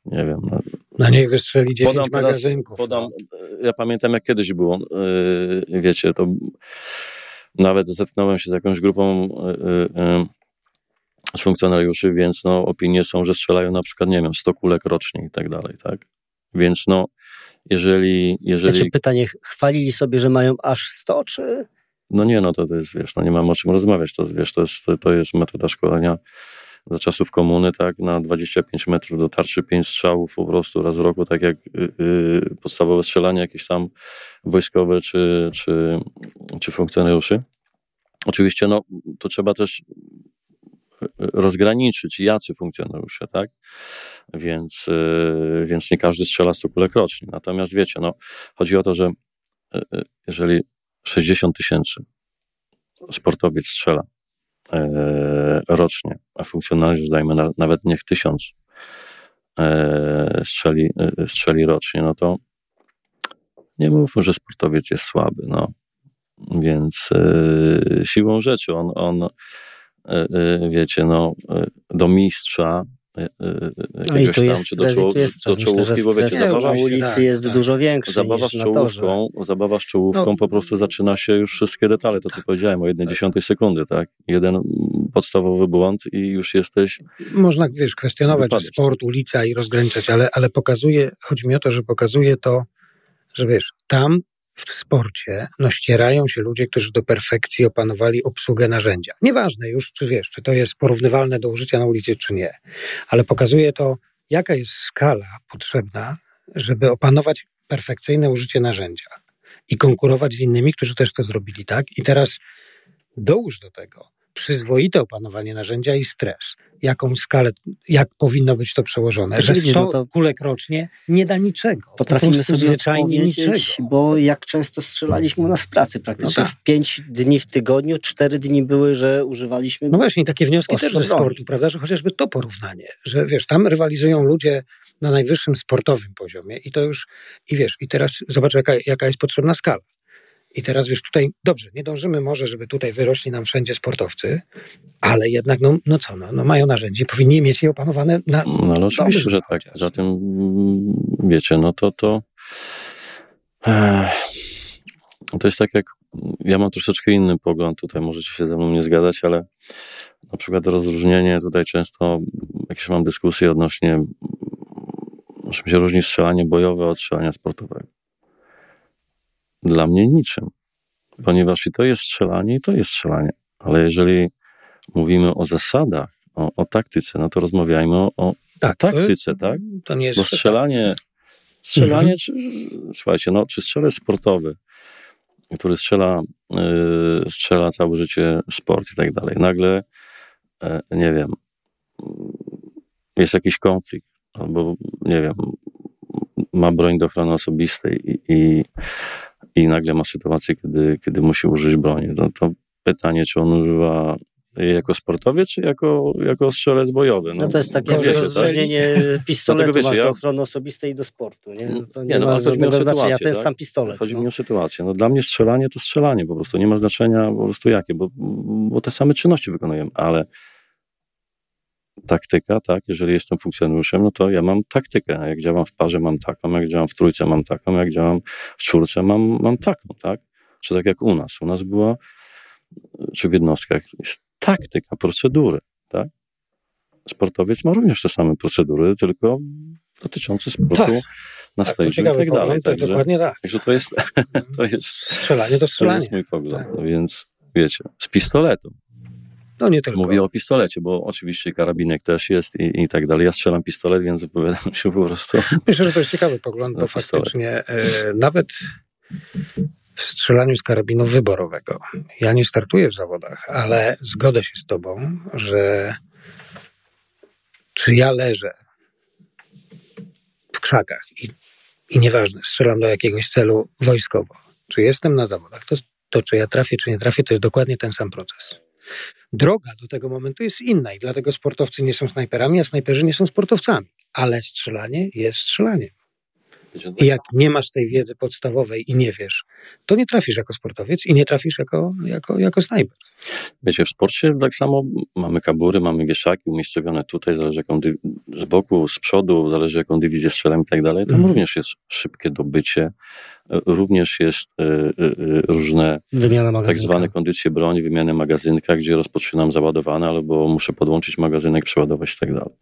nie wiem. Na, na niech wystrzeli 10 podam magazynków. Podam, no. ja pamiętam, jak kiedyś było. Yy, wiecie, to nawet zetknąłem się z jakąś grupą yy, yy, z funkcjonariuszy, więc no, opinie są, że strzelają na przykład, nie wiem, 100 kulek rocznie i tak dalej, tak? Więc no, jeżeli... jeżeli... Znaczy pytanie, chwalili sobie, że mają aż 100, czy... No nie, no to, to jest, wiesz, no nie mam o czym rozmawiać, to, wiesz, to jest, to jest metoda szkolenia za czasów komuny, tak, na 25 metrów do tarczy, 5 strzałów po prostu raz w roku, tak jak yy, podstawowe strzelanie jakieś tam wojskowe czy, czy, czy funkcjonariuszy. Oczywiście, no, to trzeba też rozgraniczyć, jacy funkcjonariusze, tak? Więc, yy, więc nie każdy strzela 100 kulek. Natomiast wiecie, no, chodzi o to, że yy, jeżeli 60 tysięcy sportowiec strzela e, rocznie, a funkcjonariusz, dajmy na, nawet niech tysiąc e, strzeli, e, strzeli rocznie, no to nie mówmy, że sportowiec jest słaby, no. Więc siłą rzeczy on, on wiecie, no, do mistrza E, e, no i tu jest, czy do, czoł, jest do czołówki, bo wiecie, zabawa ulicy tak, jest tak. dużo większa zabawa niż z czołówką, Zabawa z czołówką no, po prostu zaczyna się już wszystkie detale, to co powiedziałem, o jednej tak. dziesiątej sekundy, tak? Jeden podstawowy błąd i już jesteś... Można, wiesz, kwestionować sport, ulica i rozgraniczać, ale, ale pokazuje, chodzi mi o to, że pokazuje to, że wiesz, tam w sporcie no, ścierają się ludzie, którzy do perfekcji opanowali obsługę narzędzia. Nieważne już, czy wiesz, czy to jest porównywalne do użycia na ulicy, czy nie, ale pokazuje to, jaka jest skala potrzebna, żeby opanować perfekcyjne użycie narzędzia i konkurować z innymi, którzy też to zrobili, tak? I teraz dołóż do tego przyzwoite opanowanie narzędzia i stres. Jaką skalę, jak powinno być to przełożone? Że 100 no kulek rocznie nie da niczego. Potrafimy sobie zwyczajnie niczego. Bo jak często strzelaliśmy u nas w pracy praktycznie. No tak. W pięć dni w tygodniu, cztery dni były, że używaliśmy. No właśnie, takie wnioski też ze sportu, prawda? Że chociażby to porównanie, że wiesz, tam rywalizują ludzie na najwyższym sportowym poziomie i to już, i wiesz, i teraz zobacz, jaka, jaka jest potrzebna skala. I teraz wiesz, tutaj dobrze, nie dążymy może, żeby tutaj wyrośli nam wszędzie sportowcy, ale jednak, no, no co, no, no mają narzędzie, powinni mieć je opanowane na. No ale oczywiście, że tak. Zatem wiecie, no to to. To jest tak jak. Ja mam troszeczkę inny pogląd, tutaj możecie się ze mną nie zgadzać, ale na przykład rozróżnienie, tutaj często jakieś mam dyskusje odnośnie, czym się różni strzelanie bojowe od strzelania sportowego. Dla mnie niczym, ponieważ i to jest strzelanie, i to jest strzelanie. Ale jeżeli mówimy o zasadach, o, o taktyce, no to rozmawiajmy o, o tak, taktyce, tak? To nie jest Bo strzelanie, strzelanie, mhm. czy, słuchajcie, no, czy strzelec sportowy, który strzela, yy, strzela całe życie sport i tak dalej, nagle, yy, nie wiem, jest jakiś konflikt, albo, nie wiem, ma broń do ochrony osobistej i, i, i nagle ma sytuację, kiedy, kiedy musi użyć broni, no to pytanie, czy on używa jako sportowiec, czy jako, jako strzelec bojowy. No, no to jest takie no, rozróżnienie tak? <laughs> pistoletu, wiecie, masz ja... do ochrony osobistej i do sportu. Nie, no to nie, nie no, ma żadnego znaczenia, ten tak? sam pistolet. Chodzi no. mi o sytuację. No, dla mnie strzelanie to strzelanie po prostu, nie ma znaczenia po prostu jakie, bo, bo te same czynności wykonujemy, ale taktyka, tak, jeżeli jestem funkcjonariuszem, no to ja mam taktykę. Jak działam w parze, mam taką, jak działam w trójce, mam taką, jak działam w czwórce, mam, mam taką, tak? Czy tak jak u nas. U nas była, czy w jednostkach, jest taktyka, procedury, tak? Sportowiec ma również te same procedury, tylko dotyczące sportu tak. na tak, stage i tak dalej. Także, dokładnie tak. Także to jest, <laughs> to jest... Strzelanie to strzelanie. To jest mój pogląd. Tak. No więc, wiecie, z pistoletu. No nie tylko. Mówię o pistolecie, bo oczywiście karabinek też jest i, i tak dalej. Ja strzelam pistolet, więc wypowiadam się po prostu. Myślę, że to jest ciekawy pogląd, bo faktycznie e, nawet w strzelaniu z karabinu wyborowego. Ja nie startuję w zawodach, ale zgodzę się z Tobą, że czy ja leżę w krzakach i, i nieważne, strzelam do jakiegoś celu wojskowo, czy jestem na zawodach, to, to czy ja trafię, czy nie trafię, to jest dokładnie ten sam proces. Droga do tego momentu jest inna i dlatego sportowcy nie są snajperami, a snajperzy nie są sportowcami. Ale strzelanie jest strzelaniem. I jak nie masz tej wiedzy podstawowej i nie wiesz, to nie trafisz jako sportowiec i nie trafisz jako, jako, jako snajper. Wiecie, w sporcie tak samo mamy kabury, mamy wieszaki umiejscowione tutaj, zależy jaką z boku, z przodu, zależy jaką dywizję strzelam i tak dalej. Tam mm. również jest szybkie dobycie, również jest y, y, różne tak zwane kondycje broni, wymiany magazynka, gdzie rozpoczynam załadowane, albo muszę podłączyć magazynek, przeładować i tak dalej.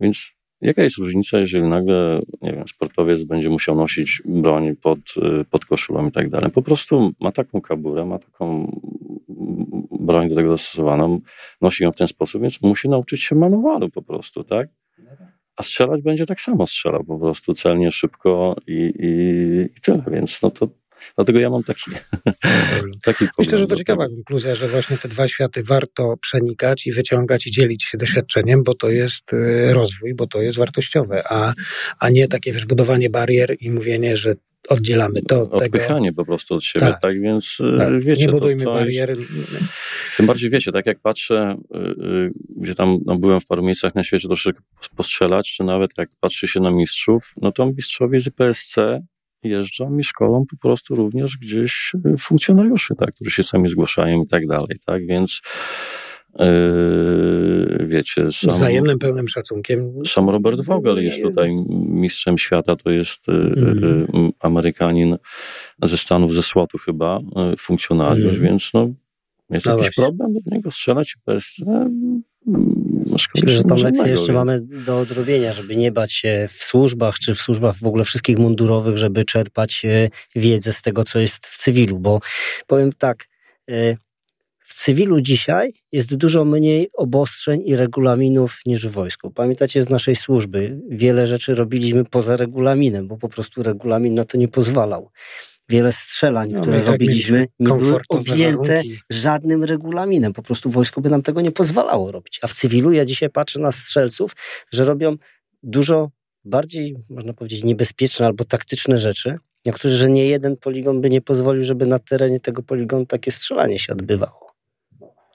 Więc Jaka jest różnica, jeżeli nagle, nie wiem, sportowiec będzie musiał nosić broń pod, y, pod koszulą i tak dalej? Po prostu ma taką kaburę, ma taką broń do tego dostosowaną, nosi ją w ten sposób, więc musi nauczyć się manualu po prostu, tak? A strzelać będzie tak samo strzelał, po prostu celnie, szybko i, i, i tyle, więc no to Dlatego ja mam taki, <laughs> taki Myślę, że to ciekawa konkluzja, że właśnie te dwa światy warto przenikać i wyciągać i dzielić się doświadczeniem, bo to jest y, rozwój, bo to jest wartościowe, a, a nie takie wiesz, budowanie barier i mówienie, że oddzielamy to od Odpychanie tego. po prostu od siebie, tak, tak? Więc y, tak, wiecie... Nie budujmy to, to barier. Jest, tym bardziej wiecie, tak jak patrzę, yy, gdzie tam no, byłem w paru miejscach na świecie troszeczkę postrzelać, czy nawet jak patrzy się na mistrzów, no to mistrzowie z PSC jeżdżą i szkolą po prostu również gdzieś y, funkcjonariuszy, tak, którzy się sami zgłaszają i tak dalej, tak, więc Yy, wiecie, sam, wzajemnym pełnym szacunkiem. Sam Robert Vogel jest tutaj mistrzem świata, to jest mm. Amerykanin ze Stanów, ze Słotu chyba, funkcjonariusz, mm. więc no, jest no jakiś właśnie. problem do niego strzelać bez Że tą lekcję jeszcze więc... mamy do odrobienia, żeby nie bać się w służbach, czy w służbach w ogóle wszystkich mundurowych, żeby czerpać e, wiedzę z tego, co jest w cywilu, bo powiem tak, e, w cywilu dzisiaj jest dużo mniej obostrzeń i regulaminów niż w wojsku. Pamiętacie z naszej służby, wiele rzeczy robiliśmy poza regulaminem, bo po prostu regulamin na to nie pozwalał wiele strzelań, no, które robiliśmy, nie były objęte warunki. żadnym regulaminem. Po prostu wojsko by nam tego nie pozwalało robić. A w cywilu ja dzisiaj patrzę na strzelców, że robią dużo bardziej, można powiedzieć, niebezpieczne albo taktyczne rzeczy. Niektórzy, że nie jeden poligon by nie pozwolił, żeby na terenie tego poligonu takie strzelanie się odbywało.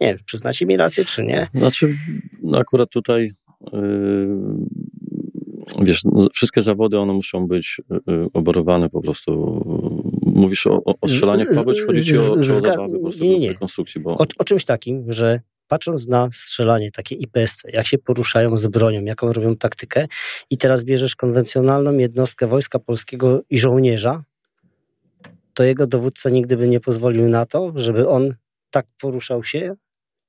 Nie wiem, przyznacie mi rację, czy nie? Znaczy, no akurat tutaj yy, wiesz, no, wszystkie zawody, one muszą być yy, oborowane po prostu Mówisz o, o strzelaniach czy chodzi ci o, o zabawy po prostu nie, nie. konstrukcji? Bo... O, o czymś takim, że patrząc na strzelanie, takie IPSC, jak się poruszają z bronią, jaką robią taktykę i teraz bierzesz konwencjonalną jednostkę Wojska Polskiego i żołnierza, to jego dowódca nigdy by nie pozwolił na to, żeby on tak poruszał się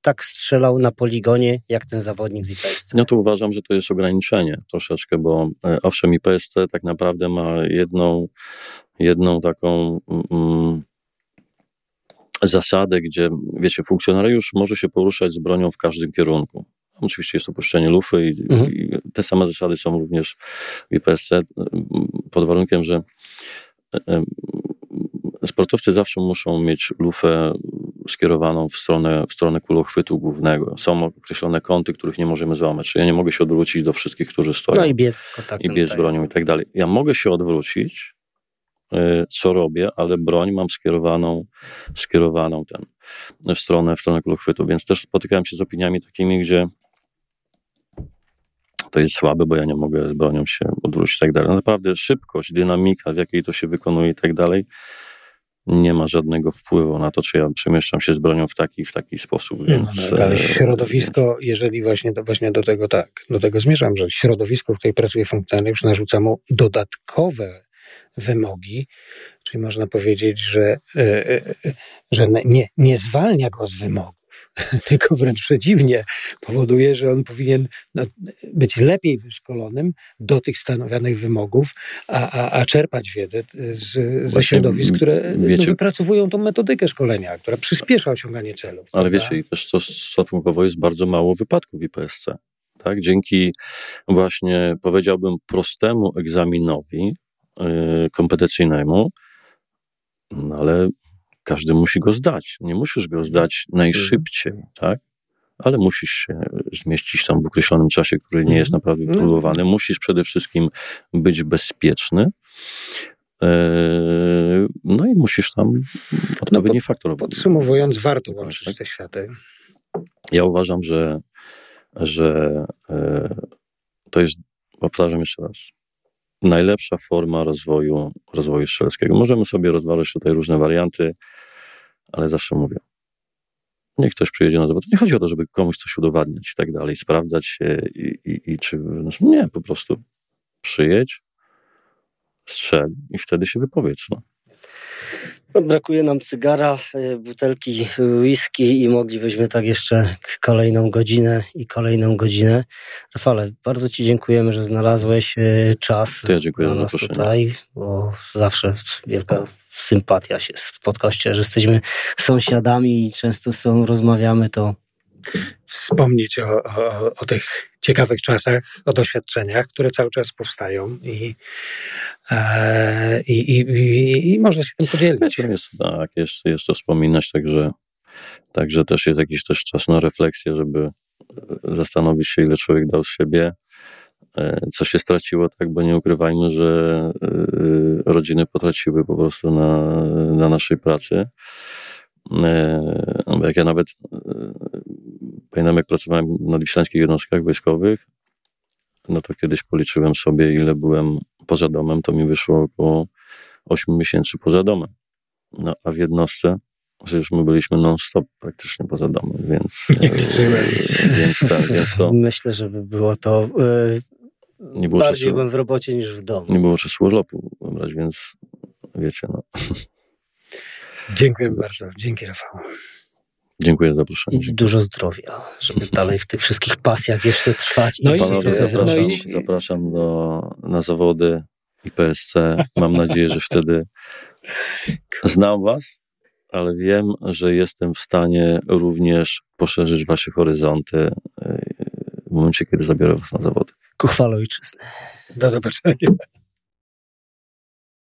tak strzelał na poligonie, jak ten zawodnik z IPSC. No to uważam, że to jest ograniczenie troszeczkę, bo e, owszem IPSC tak naprawdę ma jedną, jedną taką mm, zasadę, gdzie wiecie, funkcjonariusz może się poruszać z bronią w każdym kierunku. Oczywiście jest opuszczenie lufy i, mhm. i te same zasady są również w IPSC pod warunkiem, że e, sportowcy zawsze muszą mieć lufę skierowaną w stronę, w stronę kulochwytu głównego. Są określone kąty, których nie możemy złamać. Ja nie mogę się odwrócić do wszystkich, którzy stoją. No i biec z kontaktem. I biec z bronią i tak dalej. Ja mogę się odwrócić, y, co robię, ale broń mam skierowaną, skierowaną ten, w stronę, w stronę kulochwytu. Więc też spotykałem się z opiniami takimi, gdzie to jest słabe, bo ja nie mogę z bronią się odwrócić i tak dalej. Naprawdę szybkość, dynamika, w jakiej to się wykonuje i tak dalej, nie ma żadnego wpływu na to, czy ja przemieszczam się z bronią w taki w taki sposób. Więc, no, ale e, środowisko, więc... jeżeli właśnie do, właśnie do tego tak, do tego zmierzam, że środowisko, w którym pracuje funkcjonariusz, narzuca mu dodatkowe wymogi, czyli można powiedzieć, że, e, e, że nie, nie zwalnia go z wymogów, <laughs> tylko wręcz przeciwnie, powoduje, że on powinien no, być lepiej wyszkolonym do tych stanowionych wymogów, a, a, a czerpać wiedzę z, ze środowisk, które no, wiecie, no, wypracowują tą metodykę szkolenia, która przyspiesza osiąganie celów. Ale prawda? wiecie, i też to stosunkowo jest bardzo mało wypadków w IPSC. Tak? Dzięki właśnie, powiedziałbym, prostemu egzaminowi yy, kompetencyjnemu, no ale każdy musi go zdać. Nie musisz go zdać najszybciej, tak? Ale musisz się zmieścić tam w określonym czasie, który nie jest mhm. naprawdę no. próbowany. Musisz przede wszystkim być bezpieczny. E, no i musisz tam odpowiedni no, faktor. Podsumowując, warto łączyć tak? te światy. Ja uważam, że, że e, to jest, powtarzam jeszcze raz, najlepsza forma rozwoju, rozwoju strzeleckiego. Możemy sobie rozważać tutaj różne warianty, ale zawsze mówię, niech ktoś przyjedzie na zawód. Nie chodzi o to, żeby komuś coś udowadniać i tak dalej, sprawdzać się i, i, i czy... Nie, po prostu przyjedź, strzel i wtedy się wypowiedz. No. No, brakuje nam cygara, y, butelki whisky i moglibyśmy tak jeszcze kolejną godzinę i kolejną godzinę. Rafale, bardzo Ci dziękujemy, że znalazłeś y, czas ja dziękuję na nas tutaj, bo zawsze wielka sympatia się spotkała, że jesteśmy sąsiadami i często są, rozmawiamy, to wspomnieć o, o, o, tych ciekawych czasach, o doświadczeniach, które cały czas powstają i, e, i, i, i, można się tym podzielić. Jest, tak, jest, jest to wspominać, także, także też jest jakiś też czas na refleksję, żeby zastanowić się, ile człowiek dał z siebie, e, co się straciło, tak, bo nie ukrywajmy, że e, rodziny potraciły po prostu na, na naszej pracy. E, jak ja nawet Pamiętam, jak pracowałem na nadwiślańskich jednostkach wojskowych, no to kiedyś policzyłem sobie, ile byłem poza domem, to mi wyszło około 8 miesięcy poza domem. No, a w jednostce, przecież my byliśmy non-stop praktycznie poza domem, więc... <laughs> Nie e, więc, tak, więc to... Myślę, że by było to... Yy, nie było bardziej czasu, byłem w robocie niż w domu. Nie było czasu urlopu wybrać, więc wiecie, no. <laughs> Dziękuję bardzo. Dzięki, Rafał. Dziękuję za zaproszenie. I dużo zdrowia, żeby <laughs> dalej w tych wszystkich pasjach jeszcze trwać. No i Panowie, zapraszam, no i... zapraszam do, na zawody IPSC. Mam nadzieję, że wtedy znam was, ale wiem, że jestem w stanie również poszerzyć wasze horyzonty e, w momencie, kiedy zabiorę was na zawody. Ku chwale ojczyzny. Do zobaczenia.